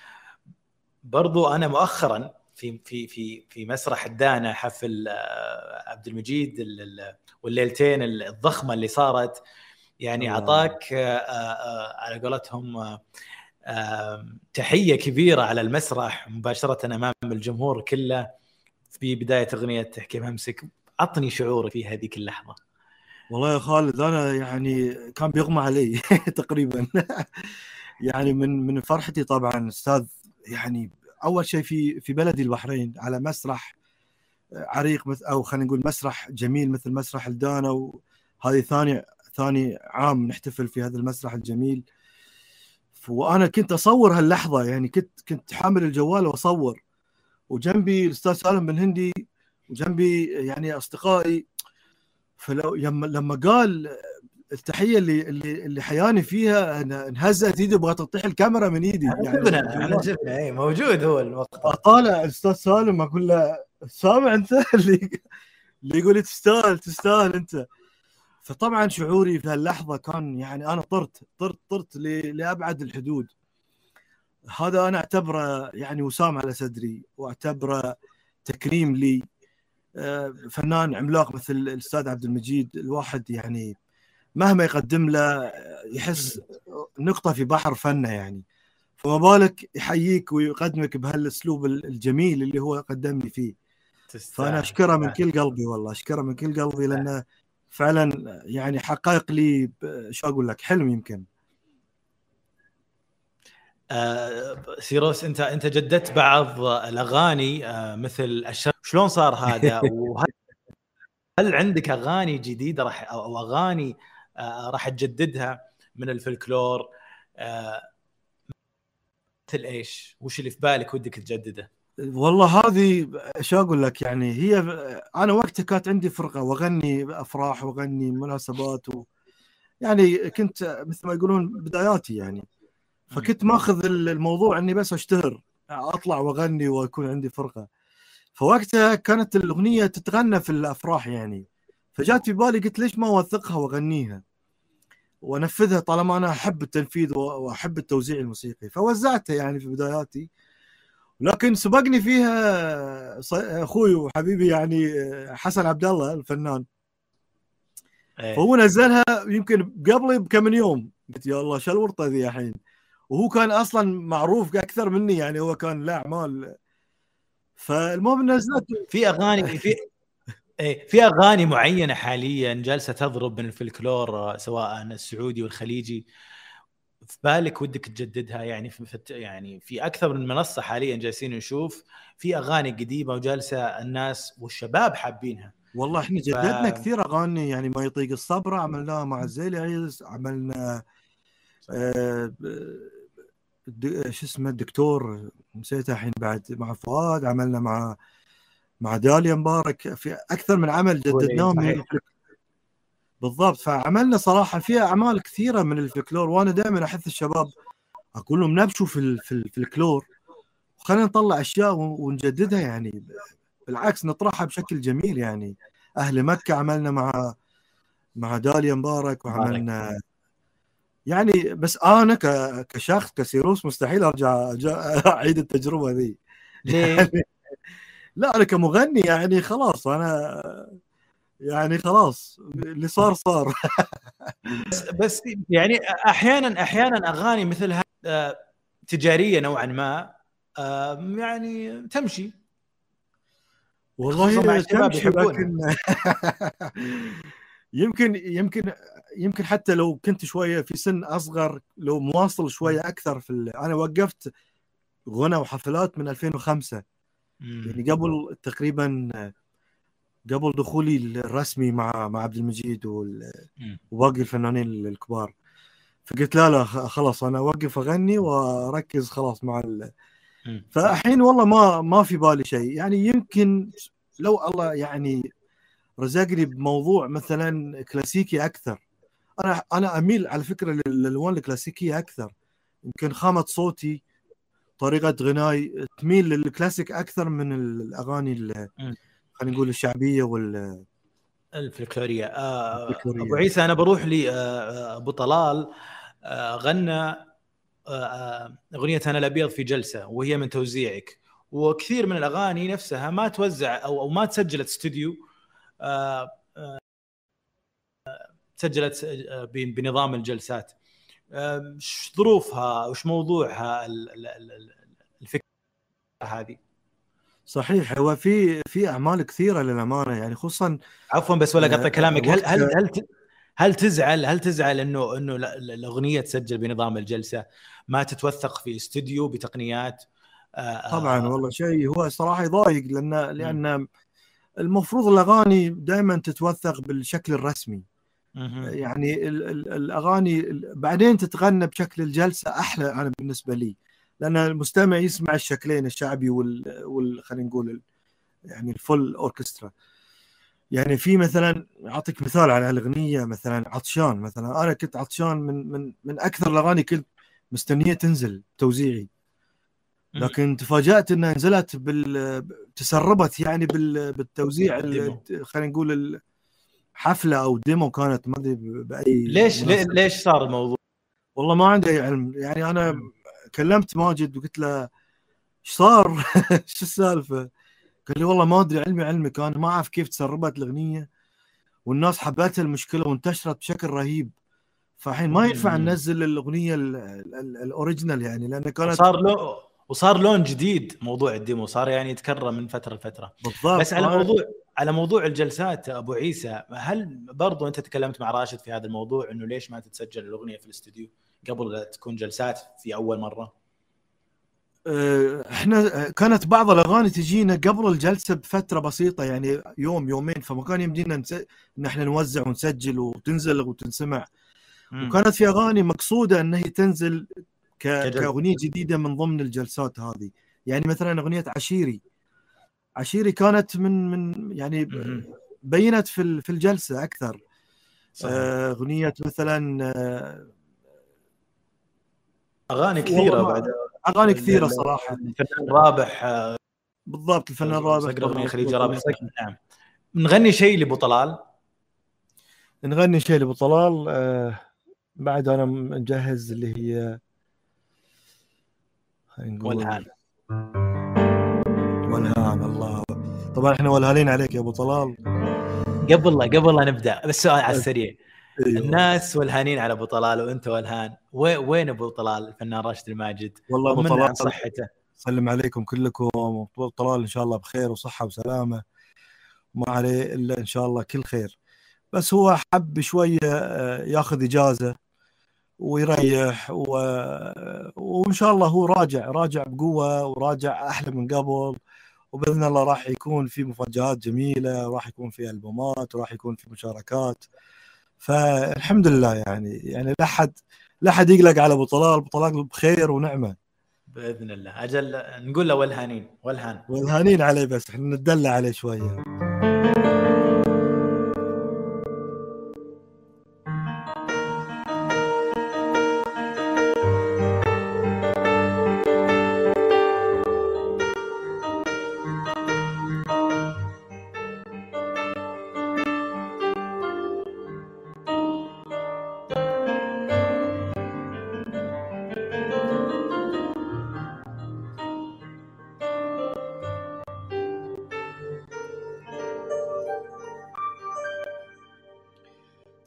برضو أنا مؤخرا في في في في مسرح الدانا حفل آه عبد المجيد ال- ال- والليلتين الضخمة اللي صارت. يعني. أعطاك آه آه على قولتهم تحية كبيرة على المسرح مباشرة أمام الجمهور كله في بداية أغنية تحكي همسك عطني شعورك في هذيك اللحظة. والله يا خالد أنا يعني كان بيغمى علي *laughs* تقريبا. *laughs* يعني من من فرحتي طبعا أستاذ يعني أول شيء في في بلدي البحرين على مسرح عريق مثل أو خلينا نقول مسرح جميل مثل مسرح الدانا وهذه ثاني ثاني عام نحتفل في هذا المسرح الجميل. وأنا كنت أصور هاللحظة يعني كنت كنت حامل الجوال وأصور. وجنبي الأستاذ سالم بن هندي وجنبي يعني أصدقائي. فلو لما قال التحية اللي اللي اللي حياني فيها أنا انهزت ايدي بغيت تطيح الكاميرا من إيدي. شفنا إحنا شفنا اي موجود هو المقطع. طالع الاستاذ سالم أقول له سامع أنت؟ *laughs* اللي اللي يقول لي تستاهل تستاهل أنت. فطبعا شعوري في هاللحظة كان يعني أنا طرت طرت طرت لأبعد الحدود. هذا أنا أعتبره يعني وسام على صدري وأعتبره تكريم لي. آه، فنان عملاق مثل الأستاذ عبد المجيد الواحد يعني مهما يقدم له يحس نقطة في بحر فنه يعني. فما بالك يحييك ويقدمك بهالأسلوب الجميل اللي هو قدمني فيه. فأنا أشكره من كل قلبي والله أشكره من كل قلبي لأنه فعلا يعني حقق لي شو أقول لك؟ حلم يمكن. آه سيروس انت أنت جددت بعض الأغاني آه مثل الشر شلون صار هذا؟ *laughs* وهل هل عندك أغاني جديدة راح أو أو أغاني راح تجددها من الفلكلور. آه مثل إيش؟ وش اللي في بالك ودك تجدده؟ والله هذه شو أقول لك يعني هي أنا وقتها كانت عندي فرقة وأغني أفراح وأغني مناسبات و يعني كنت مثل ما يقولون بداياتي يعني. فكنت ماخذ الموضوع إني بس أشتهر أطلع وأغني ويكون عندي فرقة. فوقتها كانت الأغنية تتغنى في الأفراح يعني. فجات في بالي قلت ليش ما أوثقها وأغنيها؟ وانفذها طالما أنا احب التنفيذ واحب التوزيع الموسيقي. فوزعتها يعني في بداياتي. لكن سبقني فيها ص- أخوي وحبيبي يعني حسن عبد الله الفنان. إيه. فهو نزلها يمكن قبلي بكم من يوم. قلت يا الله شو الورطة ذي الحين؟ وهو كان أصلا معروف أكثر مني يعني هو كان له أعمال. فالمهم نزلت في أغاني في إيه في أغاني معينة حاليا جالسة تضرب من الفلكلور آه، سواء السعودي والخليجي. في بالك ودك تجددها؟ يعني في يعني في أكثر من منصة حاليا جالسين نشوف في أغاني قديمة وجالسة الناس والشباب حابينها. والله إحنا جددنا ف- كثير أغاني يعني ما يطيق الصبر عملناها مع الزيل عيز عملنا آه شو اسمه الدكتور نسيته الحين بعد مع فؤاد عملنا مع مع داليا مبارك في أكثر من عمل جددناه من بالضبط. فعملنا صراحة في أعمال كثيرة من الفلكلور وأنا دائما أحث الشباب أقول لهم نبشوا في ال- في الفلكلور. خلينا نطلع أشياء ون- ونجددها يعني بالعكس نطرحها بشكل جميل يعني. أهل مكة عملنا مع مع داليا مبارك وعملنا يعني بس أنا كشخص كسيروس مستحيل ارجع *laughs* أعيد التجربة ذي. ليه؟ لا أنا كمغني يعني خلاص أنا يعني خلاص اللي صار صار بس بس يعني أحيانا أحيانا أغاني مثل آه، تجارية نوعا ما آه، يعني تمشي والله تمشي. لكن *laughs* يمكن يمكن يمكن حتى لو كنت شوية في سن أصغر لو مواصل شوية أكثر في. أنا وقفت غنى وحفلات من 2005 يعني قبل تقريبا قبل دخولي الرسمي مع مع عبد المجيد. وباقي الفنانين الكبار. فقلت لا لا خلاص أنا أوقف أغني وأركز خلاص مع ال... فالحين والله ما ما في بالي شيء. يعني يمكن لو الله يعني رزقني بموضوع مثلا كلاسيكي أكثر. أنا أنا أميل على فكرة لل- للألوان الكلاسيكية أكثر. يمكن خامة صوتي طريقة غناي تميل للكلاسيك أكثر من الأغاني. خلينا نقول الشعبية وال الفلكلورية آه. أبو عيسى أنا بروح لي آه، آه، أبو طلال آه، غنى أغنية أنا الأبيض في جلسة وهي من توزيعك وكثير من الأغاني نفسها ما توزع أو أو ما تسجلت استوديو سجلت ب- بنظام الجلسات إيش ظروفها وش موضوعها ال- ال- ال- ال- الفكرة هذه. صحيح. هو في في أعمال كثيرة للأمانة يعني خصوصا عفوا بس ولا قطع آه، كلامك. هل هل هل هل تزعل هل تزعل إنه إنه لا- لا- الأغنية تسجل بنظام الجلسة؟ ما تتوثق في استوديو بتقنيات آه، طبعا آه، والله شيء هو صراحة يضايق لأن لأن المفروض الأغاني دائما تتوثق بالشكل الرسمي. يعني ال ال الأغاني ال- بعدين تتغنى بشكل الجلسة أحلى أنا بالنسبة لي لأن المستمع يسمع الشكلين الشعبي وال, وال خلينا نقول يعني الفول أوركسترا يعني في مثلا أعطيك مثال على الأغنية مثلا عطشان مثلا أنا كنت عطشان من من من أكثر الأغاني كنت مستنية تنزل توزيعي. لكن تفاجأت إنها نزلت بال تسربت يعني بال... بالتوزيع. خلينا نقول الحفله أو ديمو كانت ما أدري بأي ليش مناسبة. ليش صار الموضوع؟ والله ما عندي أي علم يعني أنا كلمت ماجد وقلت له إيش صار؟ *laughs* شو السالفة؟ قال لي والله ما أدري علمي علمك أنا ما أعرف كيف تسربت الأغنية والناس حبتها المشكلة وانتشرت بشكل رهيب فالحين ما ينفع. ننزل الأغنية ال- ال- ال- ال original يعني لأن كانت صار له وصار لون جديد موضوع ال demo صار يعني يتكرر من فترة لفترة بالضبط بس على ما- موضوع على موضوع الجلسات أبو عيسى هل برضو أنت تكلمت مع راشد في هذا الموضوع إنه ليش ما تتسجل الأغنية في الاستوديو قبل لا تكون جلسات في أول مرة؟ آه، إحنا آه، كانت بعض الأغاني تجينا قبل الجلسة بفترة بسيطة يعني يوم يومين فما كان يمدينا نس... إن إحنا نوزع ونسجل وتنزل وتنسمع مم. وكانت في أغاني مقصودة إن هي تنزل ك... كأغنية جديدة من ضمن الجلسات هذه يعني مثلا أغنية عشيري عشيري كانت من من يعني. بينت في في الجلسة أكثر. صحيح. آه، أغنية مثلا آه، أغاني كثيرة بعد أغاني كثيرة صراحة. الفنان رابح آه، بالضبط الفنان رابح أغنية. خليجي رابح نعم. نغني شيء لابو طلال نغني شيء لابو طلال آه بعد أنا مجهز اللي هي خلينا والهان الله. طبعا إحنا والهانين عليك يا أبو طلال. قبل لا قبل لا نبدأ بس سؤال على السريع. أيوة. الناس والهانين على أبو طلال وأنت والهان وين أبو طلال الفنان راشد الماجد؟ والله أبو طلال صحته؟ سلم عليكم كلكم. أبو طلال إن شاء الله بخير وصحة وسلامة. وما عليه إلا إن شاء الله كل خير. بس هو حب شوية آه، ياخذ إجازة ويريح و... وإن شاء الله هو راجع راجع بقوة وراجع أحلى من قبل. وبإذن الله راح يكون في مفاجآت جميلة وراح يكون في ألبومات وراح يكون في مشاركات. فالحمد لله يعني يعني لا حد لا حد يقلق على أبو طلال أبو طلال بخير ونعمة. بإذن الله. أجل نقول له والهانين والهان. والهانين عليه بس إحنا ندلع عليه شوية.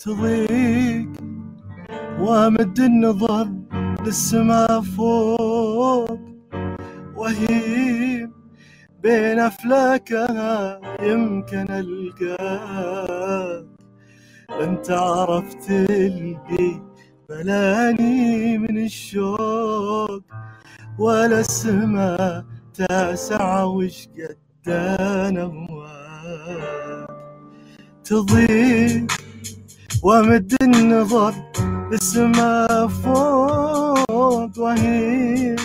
تضيق وامد النظر للسما فوق وهي بين أفلاكها يمكن ألقاك. أنت عرفت اللي بلاني من الشوق ولا السما تاسع وش قد أنا هواك تضيق وامد النظر للسما فوق وهي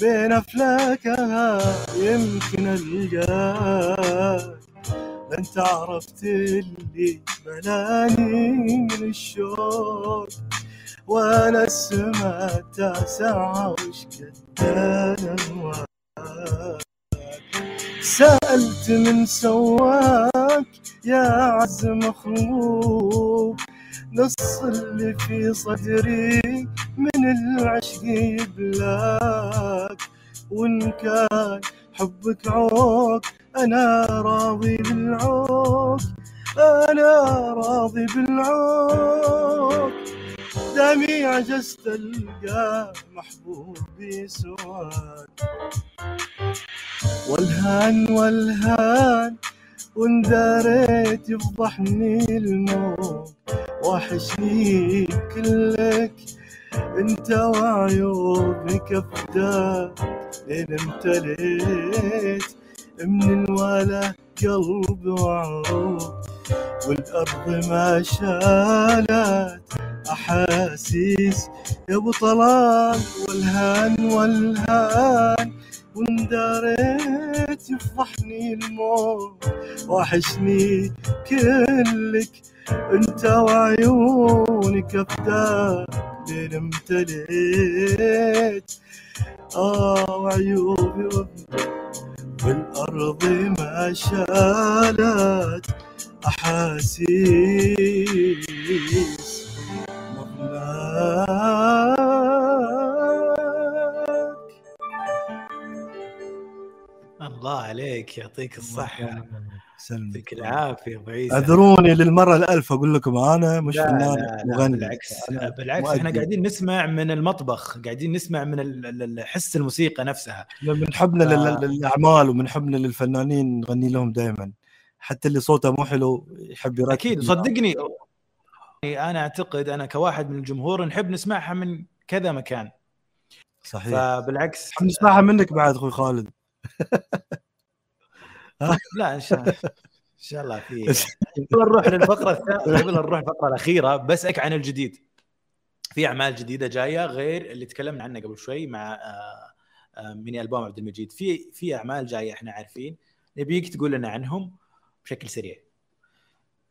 بين أفلاكها يمكن ألقاك. انت عرفت اللي بلاني من الشوق ولا السما تاسع وش قد أنا سألت من سواك يا عز مخلوق نص اللي في صدري من العشق يبلاك وإن كان حبك عوق أنا راضي بالعوق أنا راضي بالعوق. دامي عجزت ألقى محبوبي سواك والهان والهان وان داريت يفضحني الموت. وحشني كلك أنت وعيوبك أفداك. لين امتليت من الولا قلب وعروق والأرض ما شالت احاسيس يا أبو طلال والهان والهان وان داريت يفضحني الموت وحشني كلك أنت وعيونك افداك لين امتليت. آه وعيوبي والارض ما شالت أحاسيس. الله عليك يعطيك الصحة يعطيك العافية أبو عيسى. اعذروني للمرة الألف أقول لكم أنا مش لا فنان مغني. بالعكس أنا بالعكس إحنا مؤدي. قاعدين نسمع من المطبخ قاعدين نسمع من حس الموسيقى نفسها. من حبنا آه. لل- للأعمال ومن حبنا للفنانين نغني لهم دائما حتى اللي صوته مو حلو يحب يركز أكيد صدقني أنا أعتقد أنا كواحد من الجمهور نحب نسمعها من كذا مكان. صحيح. فبالعكس نسمعها منك بعد أخوي خالد. لا إن شاء الله إن شاء الله في قبل نروح للفقرة الثانية قبل نروح الفقرة الأخيرة بسالك عن الجديد. في أعمال جديدة جاية غير اللي تكلمنا عنها قبل شوي مع آه، آه، ميني ألبوم عبد المجيد. في في أعمال جاية إحنا عارفين. نبيك تقول لنا عنهم بشكل سريع.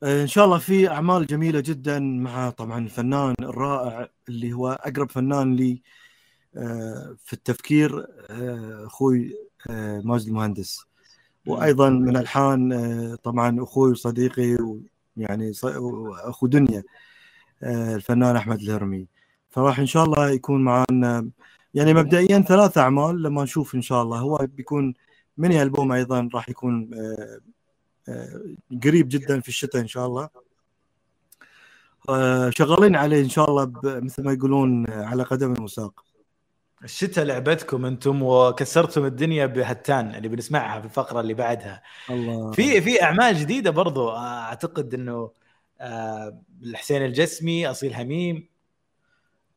إن شاء الله في أعمال جميلة جدا مع طبعا الفنان الرائع اللي هو أقرب فنان لي آه، في التفكير أخوي ماجد المهندس. وأيضا من الحان آه، طبعا أخوي وصديقي ويعني أخو دنيا آه، الفنان أحمد الهرمي. فراح إن شاء الله يكون معنا يعني مبدئيا ثلاث أعمال لما نشوف إن شاء الله. هو بيكون ميني ألبوم أيضا راح يكون آه، آه، قريب جدا في الشتاء إن شاء الله. آه، شغالين عليه إن شاء الله مثل ما يقولون آه، على قدم وساق الشتاء لعبتكم أنتم وكسرتم الدنيا بهتان اللي بنسمعها في الفقرة اللي بعدها. الله. في في أعمال جديدة برضو آه، أعتقد إنه آه، الحسين الجسمي أصيل هميم.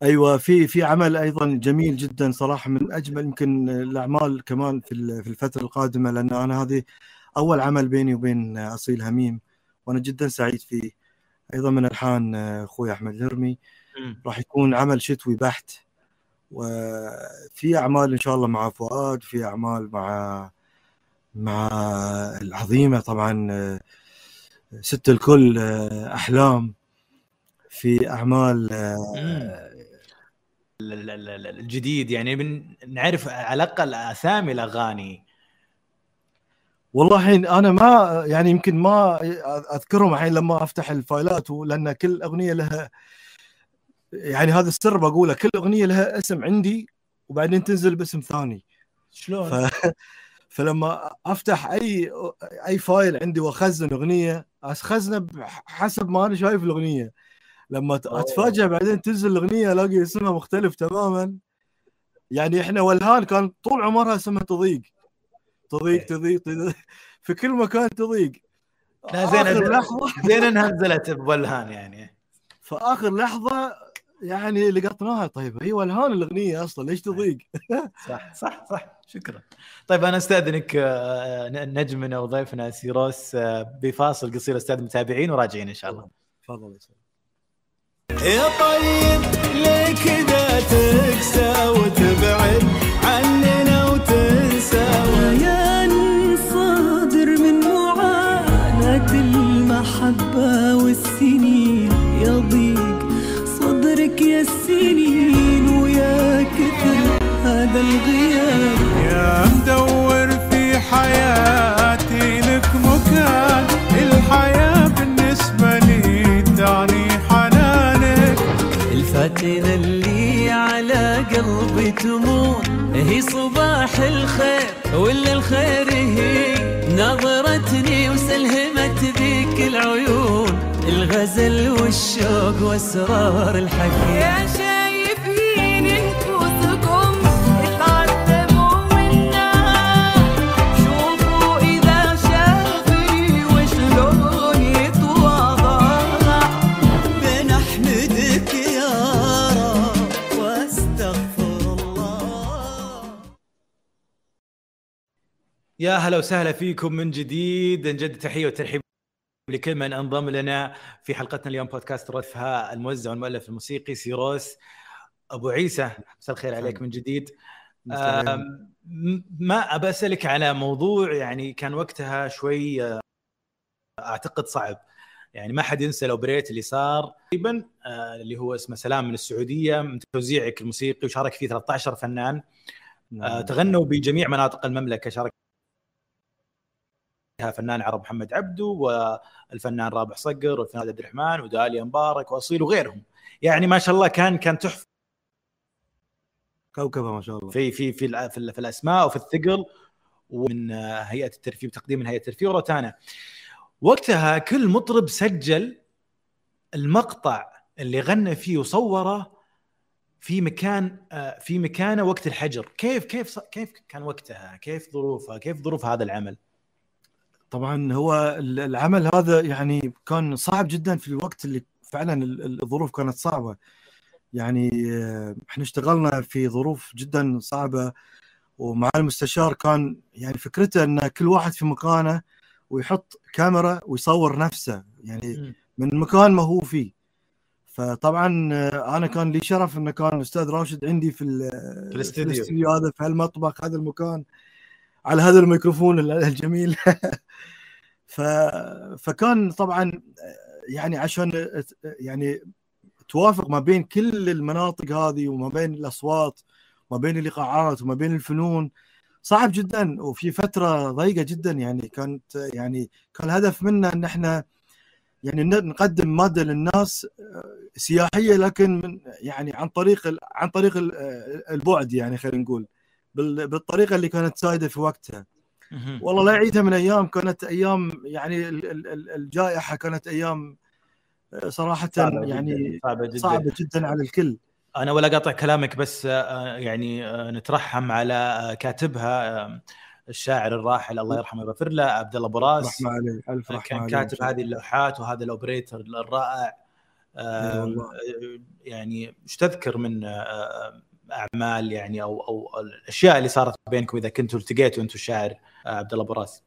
أيوه في في عمل أيضا جميل جدا صراحة من أجمل يمكن الأعمال كمان في في الفترة القادمة لأن أنا هذه أول عمل بيني وبين أصيل هميم وأنا جدا سعيد فيه. أيضا من الحان أخوي أحمد الهرمي راح يكون عمل شتوي بحت. وفي أعمال إن شاء الله مع فؤاد في أعمال مع مع العظيمة طبعا ست الكل أحلام. في أعمال الجديد. يعني نعرف على الأقل أسامي الأغاني. والله الحين أنا ما يعني يمكن ما أذكرهم الحين لما أفتح الفايلات لأن كل أغنية لها يعني هذا السر بقوله كل أغنية لها اسم عندي وبعدين تنزل باسم ثاني. شلون؟ ف... فلما أفتح أي أي فايل عندي وأخزن أغنية أخزنه حسب ما أنا شايف الأغنية. لما. اتفاجئ بعدين تنزل الأغنية ألاقي اسمها مختلف تماما. يعني إحنا والهان كان طول عمرها اسمها تضيق. تضيق إيه. تضيق تضيق. في كل مكان تضيق. لا زين زين انها نزلت بولهان يعني. فآخر لحظة يعني لقطناها طيب هي والهان الأغنية أصلا ليش تضيق؟ صح صح صح. شكرا. طيب أنا أستأذنك آه، ن- نجمنا وضيفنا سيروس آه، بفاصل قصير أستاذ متابعين وراجعين إن شاء الله. تفضل. يا طيب ليه كذا تكسى وتبعد. لك يا السنين ويا كتر هذا الغياب. يا مدور في حياتي لك مكان. الحياة بالنسبة لي تعني حنانك. الفاتنة اللي على قلبي تموت هي صباح الخير ولا الخير هي؟ نظرتني وسلهمت ذيك العيون. الغزل والشوق واسرار الحكي. يا شايفين نفوسكم اتعلموا منا. شوفوا إذا شافي وشلون يتواضع. بنحمدك يا رب واستغفر الله. يا هلا وسهلا فيكم من جديد. نجدد تحية وترحيب لكل من أنضم لنا في حلقتنا اليوم بودكاست رثها الموزع والمؤلف الموسيقي سيروس. أبو عيسى مساء الخير عليك من جديد. ما أبى أسألك على موضوع يعني كان وقتها شوي آه، أعتقد صعب. يعني ما حد ينسى الأوبريت اللي صار. تقريبا. آه، اللي هو اسمه سلام من السعودية من توزيعك الموسيقي وشارك فيه 13 فنان. آه، تغنوا بجميع مناطق المملكة شارك فنان عرب محمد عبدو والفنان رابح صقر والفنان عبد الرحمن وداليا مبارك واصيل وغيرهم. يعني ما شاء الله كان كان تحفة. كوكبة ما شاء الله. في في في في, في الأسماء وفي الثقل ومن آه، هيئة الترفيه تقديم من هيئة الترفيه وروتانا وقتها كل مطرب سجل المقطع اللي غنى فيه وصوره في مكان آه، في مكانه وقت الحجر. كيف كيف كيف كان وقتها؟ كيف ظروفها كيف ظروف هذا العمل؟ طبعا هو ال- العمل هذا يعني كان صعب جدا في الوقت اللي فعلا ال- ال- الظروف كانت صعبة. يعني آه، إحنا اشتغلنا في ظروف جدا صعبة ومع المستشار كان يعني فكرته إن كل واحد في مكانه ويحط كاميرا ويصور نفسه يعني من المكان ما هو فيه. فطبعا آه، أنا كان لي شرف انه كان الأستاذ راشد عندي. في الاستديو هذا في هالمطبخ هذا المكان. على هذا الميكروفون ال- الجميل. *laughs* ف... فكان طبعا يعني عشان يعني توافق ما بين كل المناطق هذه وما بين الأصوات وما بين الإيقاعات وما بين الفنون صعب جدا. وفي فترة ضيقة جدا يعني كانت يعني كان الهدف منا إن إحنا يعني نقدم مادة للناس آه، سياحية لكن من يعني عن طريق عن طريق آه، البعد يعني خلينا نقول. بالطريقة اللي كانت سائده في وقتها. والله لا يعيدها من أيام كانت أيام يعني ال- ال- ال- الجائحة كانت أيام آه، صراحة صعبة يعني جداً، صعبة جدا. صعبة جدا على الكل. أنا ولا قاطع كلامك بس آه، يعني آه، نترحم على كاتبها الشاعر الراحل الله يرحمه ويغفر له عبد الله براس رحمة عليه ألف رحمة كان كاتب هذه اللوحات وهذا الأوبريتر الرائع. يعني إيش تذكر من أعمال يعني أو أو الأشياء اللي صارت بينكم إذا كنتوا التقيتوا أنتم الشاعر عبد الله براس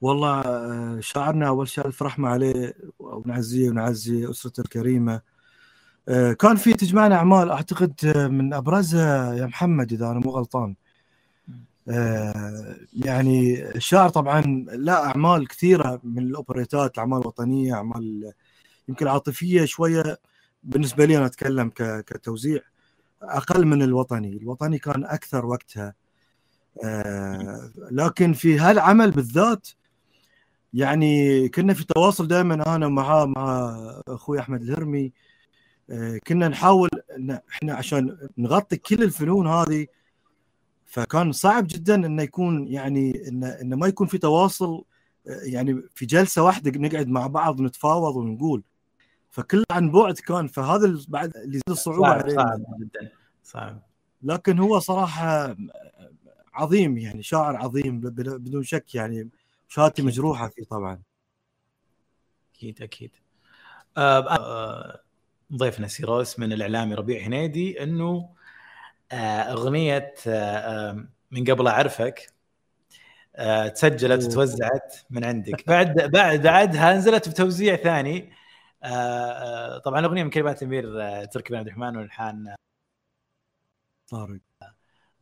والله آه، شاعرنا أول شيء الف رحمة عليه ونعزيه ونعزي أسرته الكريمة. آه، كان في تجمعنا أعمال أعتقد آه، من ابرزها يا محمد إذا أنا مو غلطان. يعني الشاعر طبعا لا أعمال كثيرة من الأوبريتات أعمال وطنية أعمال يمكن عاطفية شوية بالنسبة لي أنا أتكلم كتوزيع. أقل من الوطني. الوطني كان أكثر وقتها. آه، لكن في هالعمل بالذات يعني كنا في تواصل دائما أنا معاه مع أخوي أحمد الهرمي. آه، كنا نحاول إن إحنا عشان نغطي كل الفنون هذه فكان صعب جدا إنه يكون يعني انه انه ما يكون في تواصل آه، يعني في جلسة واحدة نقعد مع بعض ونتفاوض ونقول. فكل عن بعد كان فهذا بعد اللي زاد الصعوبة صعب صعب جدا صعب. لكن هو صراحة عظيم يعني شاعر عظيم بدون شك يعني شهادتي. مجروحة فيه طبعا. أكيد أكيد. آه، آه، ضيفنا سيروس من الإعلامي ربيع هنيدي إنه آه، أغنية آه، من قبل أعرفك تسجلت. وتوزعت من عندك. بعد بعد بعدها نزلت بتوزيع ثاني. طبعا الاغنيه من كلمات الامير آه، تركي بن عبد الرحمن والحان طارق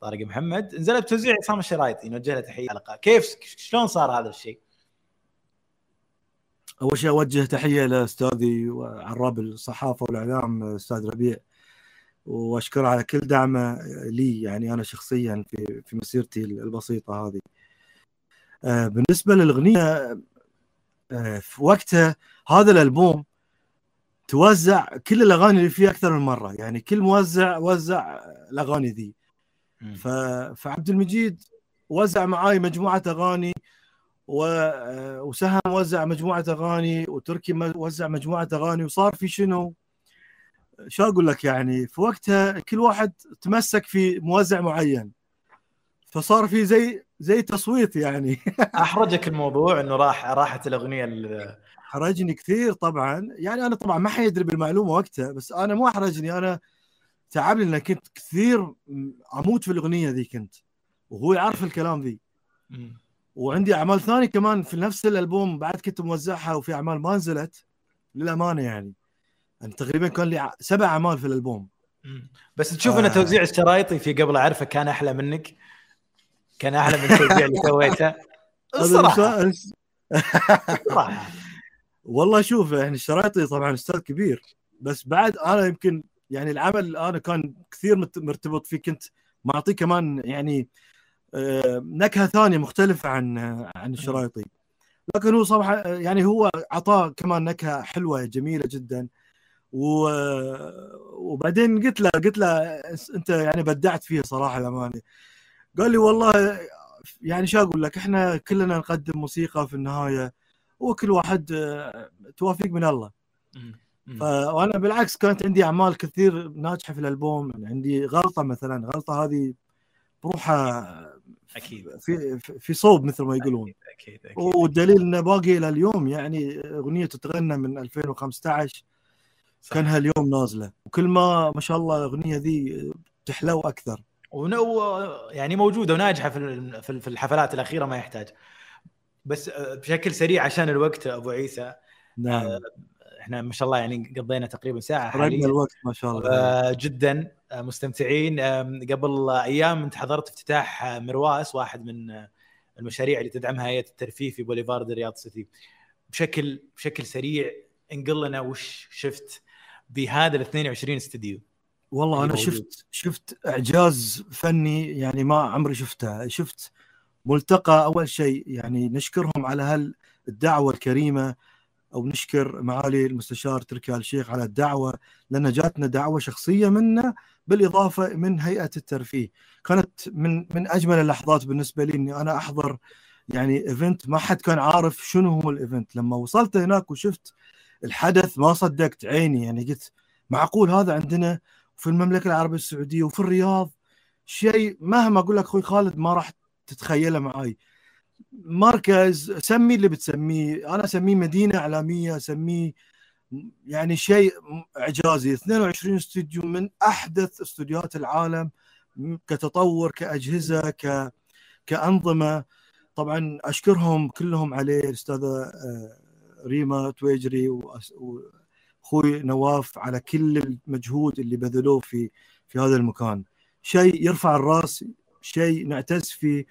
طارق محمد نزلت بتوزيع عصام الشرايطي نوجه له تحية حلقه كيف شلون صار هذا الشيء؟ أول شيء أوجه تحية لأستاذي وعراب الصحافة والإعلام أستاذ ربيع وأشكره على كل دعمه لي يعني أنا شخصيا في في مسيرتي البسيطة هذه. آه، بالنسبة للأغنية آه، في وقتها هذا الألبوم توزع كل الأغاني اللي فيها أكثر من مرة. يعني كل موزع وزع الأغاني ذي. ف... فعبد المجيد وزع معاي مجموعة أغاني و... آه، وسهم وزع مجموعة أغاني وتركي وزع مجموعة أغاني وصار في شنو؟ شو أقول لك يعني؟ في وقتها كل واحد تمسك في موزع معين. فصار في زي زي تصويت يعني. *laughs* أحرجك الموضوع إنه راح راحت الأغنية ال- حرجني كثير طبعا. يعني أنا طبعا ما حيدري بالمعلومة وقتها بس أنا مو احرجني أنا تعبني لأن كنت كثير أموت في الأغنية ذي كنت وهو يعرف الكلام ذي. وعندي أعمال ثانية كمان في نفس الألبوم بعد كنت موزعها وفي أعمال ما نزلت للأمانة يعني. يعني تقريبا كان لي سبع أعمال في الألبوم. بس تشوف ان آه. توزيع الشرايطي في قبل اعرفك كان أحلى منك؟ كان أحلى من التوزيع اللي *laughs* سويته؟ الصراحة. الصراحة. والله شوف يعني الشرايطي طبعا أستاذ كبير بس بعد أنا يمكن يعني العمل أنا كان كثير مرتبط فيه كنت معطيه كمان يعني آه، نكهة ثانية مختلفة عن عن الشرايطي لكن هو صراحة يعني هو اعطاه كمان نكهة حلوة جميلة جدا. و... وبعدين قلت له قلت له أنت يعني بدعت فيها صراحة الأمانة. قال لي والله يعني شو أقول لك إحنا كلنا نقدم موسيقى في النهاية. وكل واحد آه، توفيق من الله. وأنا بالعكس كانت عندي أعمال كثير ناجحة في الألبوم يعني عندي غلطة مثلا غلطة هذه بروحها أكيد. في في- صوب مثل ما يقولون. أكيد أكيد والدليل إنه باقي إلى اليوم يعني أغنية تتغنى من 2015 صح. كانها اليوم نازلة. وكل ما ما شاء الله الأغنية ذي تحلو أكثر. ونو يعني موجودة وناجحة في في الحفلات الأخيرة ما يحتاج. بس آه، بشكل سريع عشان الوقت أبو عيسى. نعم. إحنا ما شاء الله يعني قضينا تقريبا ساعة حاليا. الوقت ما شاء الله. آه، جدا آه، مستمتعين. قبل أيام انت حضرت افتتاح آه، مرواس واحد من آه، المشاريع اللي تدعمها هيئة الترفيه في بوليفارد رياض سيتي. بشكل بشكل سريع انقل لنا وش شفت بهذا ال 22 استديو. والله أنا موجود. شفت شفت إعجاز فني يعني ما عمري شفته. شفت ملتقى أول شيء يعني نشكرهم على هالدعوة الكريمة أو نشكر معالي المستشار تركي آل الشيخ على الدعوة لأن جاتنا دعوة شخصية منه بالإضافة من هيئة الترفيه. كانت من من أجمل اللحظات بالنسبة لي إني أنا أحضر يعني event ما حد كان عارف شنو هو ال event. لما وصلت هناك وشفت الحدث ما صدقت عيني يعني قلت معقول هذا عندنا في المملكة العربية السعودية وفي الرياض؟ شيء مهما أقول لك أخوي خالد ما راح تتخيله معاي. مركز سمي اللي بتسميه. أنا أسميه مدينة إعلامية أسميه يعني شيء إعجازي. 22 استوديو من أحدث استوديوهات العالم كتطور كأجهزة ك كأنظمة. طبعا أشكرهم كلهم عليه الأستاذة آه، ريما تويجري واخوي نواف على كل المجهود اللي بذلوه في في هذا المكان. شيء يرفع الرأس شيء نعتز فيه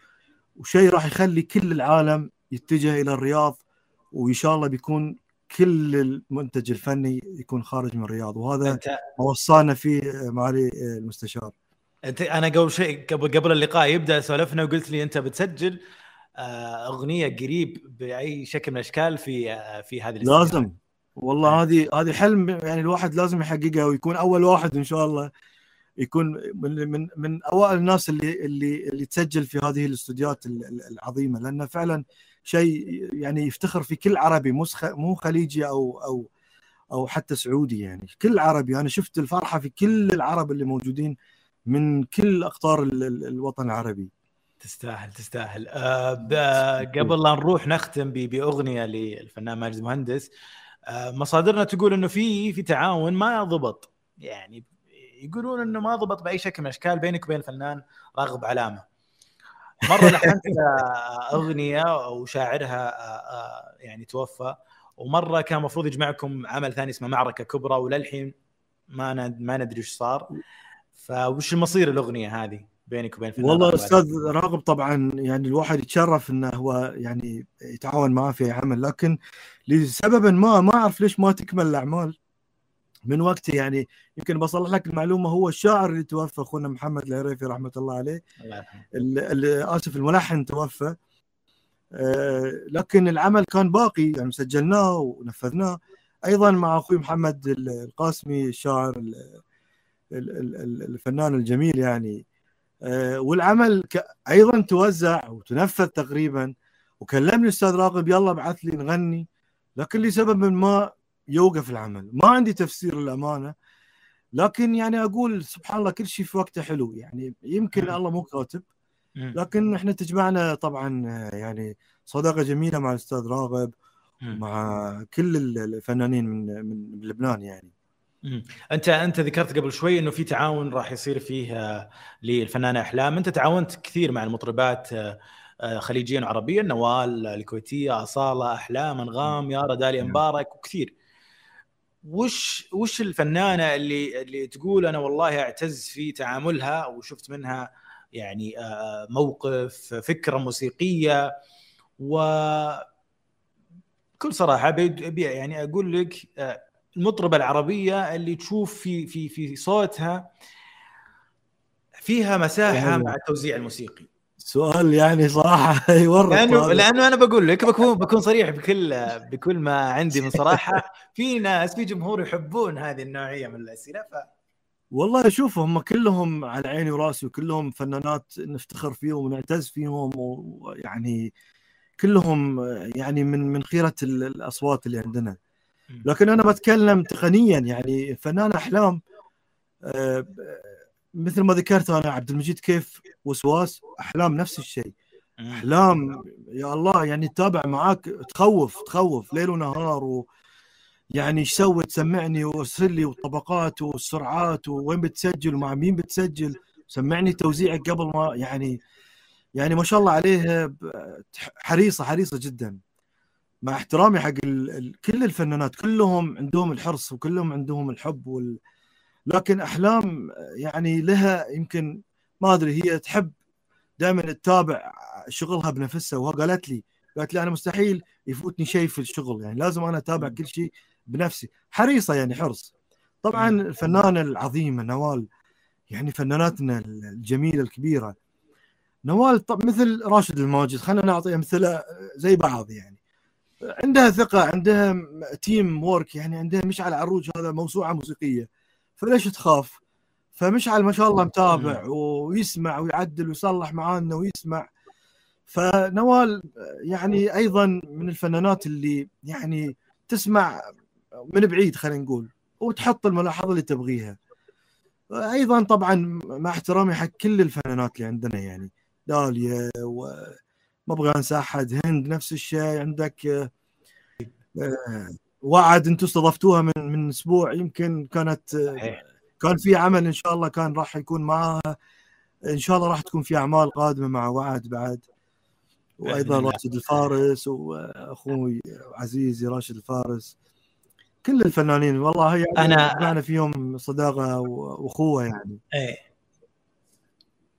وشيء راح يخلي كل العالم يتجه إلى الرياض وإن شاء الله بيكون كل المنتج الفني يكون خارج من الرياض. وهذا ما وصانا فيه معالي المستشار. انت أنا قبل شيء قبل قبل اللقاء يبدأ سولفنا وقلت لي أنت بتسجل آه، أغنية قريب بأي شكل من الأشكال في آه، في هذه الاستديو. لازم. والله هذه هذه حلم يعني الواحد لازم يحققها ويكون أول واحد إن شاء الله. يكون من من من أوائل الناس اللي اللي اللي تسجل في هذه الاستوديوهات ال- ال- العظيمة لأن فعلا شيء يعني يفتخر في كل عربي مو مو خليجي أو أو أو حتى سعودي يعني. كل عربي أنا شفت الفرحة في كل العرب اللي موجودين من كل أقطار ال- ال- الوطن العربي. تستاهل تستاهل. ب- قبل لا نروح نختم بأغنية للفنان ماجد مهندس آه، مصادرنا تقول إنه في في تعاون ما ضبط. يعني يقولون إنه ما ضبط بأي شكل من الأشكال بينك وبين الفنان راغب علامة. مرة لحنت *laughs* أغنية وشاعرها آه، آه، يعني توفى. ومرة كان المفروض يجمعكم عمل ثاني اسمه معركة كبرى وللحين ما ما ندري إيش صار. فوش المصير الأغنية هذه بينك وبين الفنان والله أستاذ راغب طبعا يعني الواحد يتشرف إنه هو يعني يتعاون معاه في عمل لكن لسبب ما ما أعرف ليش ما تكمل الأعمال. من وقته يعني يمكن بصلح لك المعلومة هو الشاعر اللي توفى أخونا محمد العريفي رحمة الله عليه. الله آسف الملحن توفى. آه، لكن العمل كان باقي يعني سجلناه ونفذناه. أيضا مع أخوي محمد ال- القاسمي الشاعر ال- ال- ال- ال- الفنان الجميل يعني. آه، والعمل أيضا توزع وتنفذ تقريبا. وكلمني الاستاذ راغب يلا ابعث لي نغني. لكن لسبب ما يوقف العمل ما عندي تفسير للأمانة لكن يعني أقول سبحان الله كل شيء في وقته حلو يعني يمكن. الله مو كاتب. لكن إحنا تجمعنا طبعا يعني صداقة جميلة مع الأستاذ راغب. مع كل ال- الفنانين من من لبنان يعني مم. انت أنت ذكرت قبل شوي إنه في تعاون راح يصير فيه آه، للفنانة أحلام أنت تعاونت كثير مع المطربات آه، آه، خليجيا وعربيا نوال الكويتية أصالة أحلام أنغام يارا داليا نعم. مبارك وكثير وش وش الفنانة اللي اللي تقول أنا والله أعتز في تعاملها وشفت منها يعني آه، موقف فكرة موسيقية؟ و بكل صراحة بي- بي- يعني أقول لك آه، المطربة العربية اللي تشوف في في في صوتها فيها مساحة يعني- مع التوزيع الموسيقي. سؤال يعني صراحة *laughs* يورط لأنه هذا. لأنه أنا بقول لك بكون بكون صريح بكل بكل ما عندي من صراحة. *laughs* في ناس في جمهور يحبون هذه النوعية من الأسئلة ف والله شوف هم كلهم على عيني وراسي وكلهم فنانات نفتخر فيهم ونعتز فيهم ويعني كلهم يعني من من خيرة ال- الأصوات اللي عندنا. لكن أنا بتكلم تقنيا يعني فنان أحلام آه، مثل ما ذكرت أنا عبد المجيد كيف وسواس أحلام نفس الشيء. أحلام يا الله يعني تتابع معاك تخوف تخوف ليل ونهار و يعني إيش سوي؟ تسمعني وأرسل لي والطبقات والسرعات وين بتسجل ومع مين بتسجل. سمعني توزيعك قبل ما يعني يعني ما شاء الله عليه حريصة حريصة جدا. مع احترامي حق ال... ال... كل الفنانات كلهم عندهم الحرص وكلهم عندهم الحب وال... لكن أحلام يعني لها يمكن ما أدري هي تحب دائما تتابع شغلها بنفسها وقالت لي قالت لي أنا مستحيل يفوتني شيء في الشغل يعني لازم أنا أتابع كل شيء بنفسي. حريصة يعني حرص. طبعا. الفنانة العظيمة نوال يعني فناناتنا الجميلة الكبيرة. نوال طب مثل راشد الماجد خلينا نعطي أمثلة زي بعض يعني. عندها ثقة عندها تيم وورك يعني عندها مشعل عروج هذا موسوعة موسيقية. فليش تخاف؟ فمشعل ما شاء الله متابع ويسمع ويعدل ويصلح معانا ويسمع. فنوال يعني أيضا من الفنانات اللي يعني تسمع من بعيد خلينا نقول وتحط الملاحظة اللي تبغيها. أيضا طبعا مع احترامي حق كل الفنانات اللي عندنا يعني داليا وما أبغى أنسى أحد هند نفس الشيء عندك آه، وعد أنتم استضفتوها من من أسبوع. يمكن كانت صحيح. كان في عمل إن شاء الله كان راح يكون معاها إن شاء الله راح تكون في أعمال قادمة مع وعد بعد. وأيضا. راشد الفارس وأخوي عزيزي راشد الفارس. كل الفنانين والله هي أنا- معنا فيهم صداقة وأخوة يعني. إيه.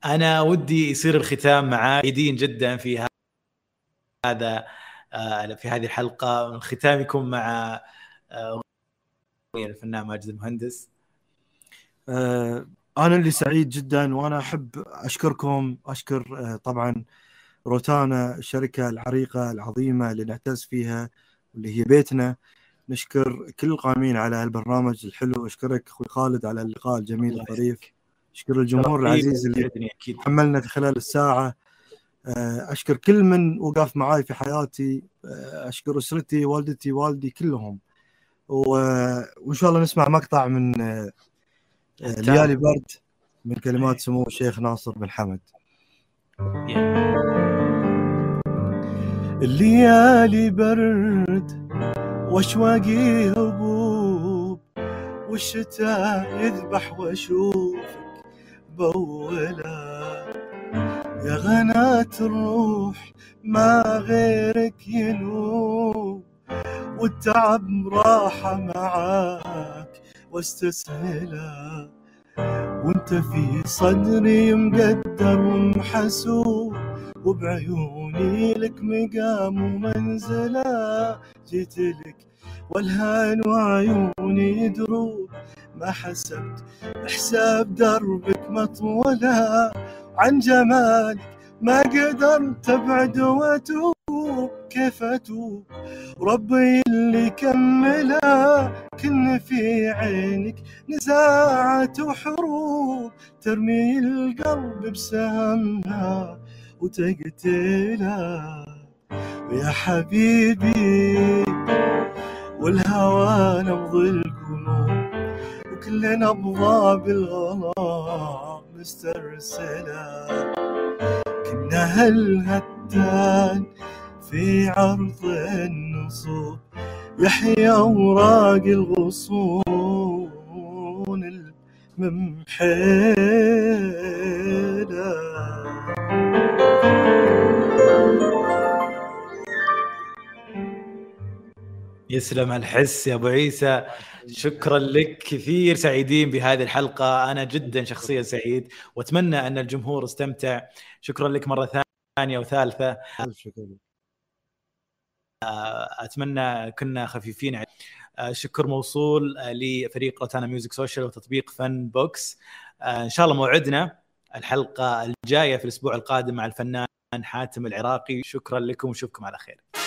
أنا ودي يصير الختام معاك. جدا في هذا. في هذه الحلقة الختام يكون مع آه، الفنان ماجد المهندس. آه، أنا اللي سعيد جدا وأنا أحب أشكركم. أشكر آه، طبعا روتانا الشركة العريقة العظيمة اللي نعتز فيها واللي هي بيتنا. نشكر كل القائمين على البرنامج الحلو. أشكرك أخوي خالد على اللقاء الجميل الظريف أشكر الجمهور العزيز اللي حملنا خلال الساعة. آه، أشكر كل من وقف معاي في حياتي آه، أشكر أسرتي والدتي والدي كلهم. وإن شاء الله نسمع مقطع من آه، آه، ليالي برد من كلمات سمو الشيخ ناصر بن حمد. الليالي برد وأشواقي هبوب والشتاء يذبح وأشوفك بولا. يا الروح ما غيرك ينوب والتعب راحة معاك واستسهلا وانت في صدري مقدر ومحسوب وبعيوني لك مقام ومنزلة. جيت لك والهان وعيوني دروب ما حسبت حساب دربك مطولة. عن جمالك ما قدرت أبعد واتوب اتوب كيف اتوب ربي اللي كمله كن في عينك نزاعات وحروب. ترمي القلب بسهمها وتقتله يا حبيبي والهوى نبض وكل نبضة بالغلا مسترسلة كنا هالهتان في عرض النصوب؟ يحيى اوراق الغصون الممحله يسلم الحس يا أبو عيسى. شكرا لك كثير سعيدين بهذه الحلقة. أنا جدا شخصيا سعيد. وأتمنى أن الجمهور استمتع. شكرا لك مرة ثانية وثالثة. ألف شكر أتمنى كنا خفيفين عليك. آه، شكر موصول آه، لفريق روتانا ميوزك social وتطبيق فن بوكس. آه، إن شاء الله موعدنا الحلقة الجاية في الأسبوع القادم مع الفنان حاتم العراقي. شكرا لكم ونشوفكم على خير.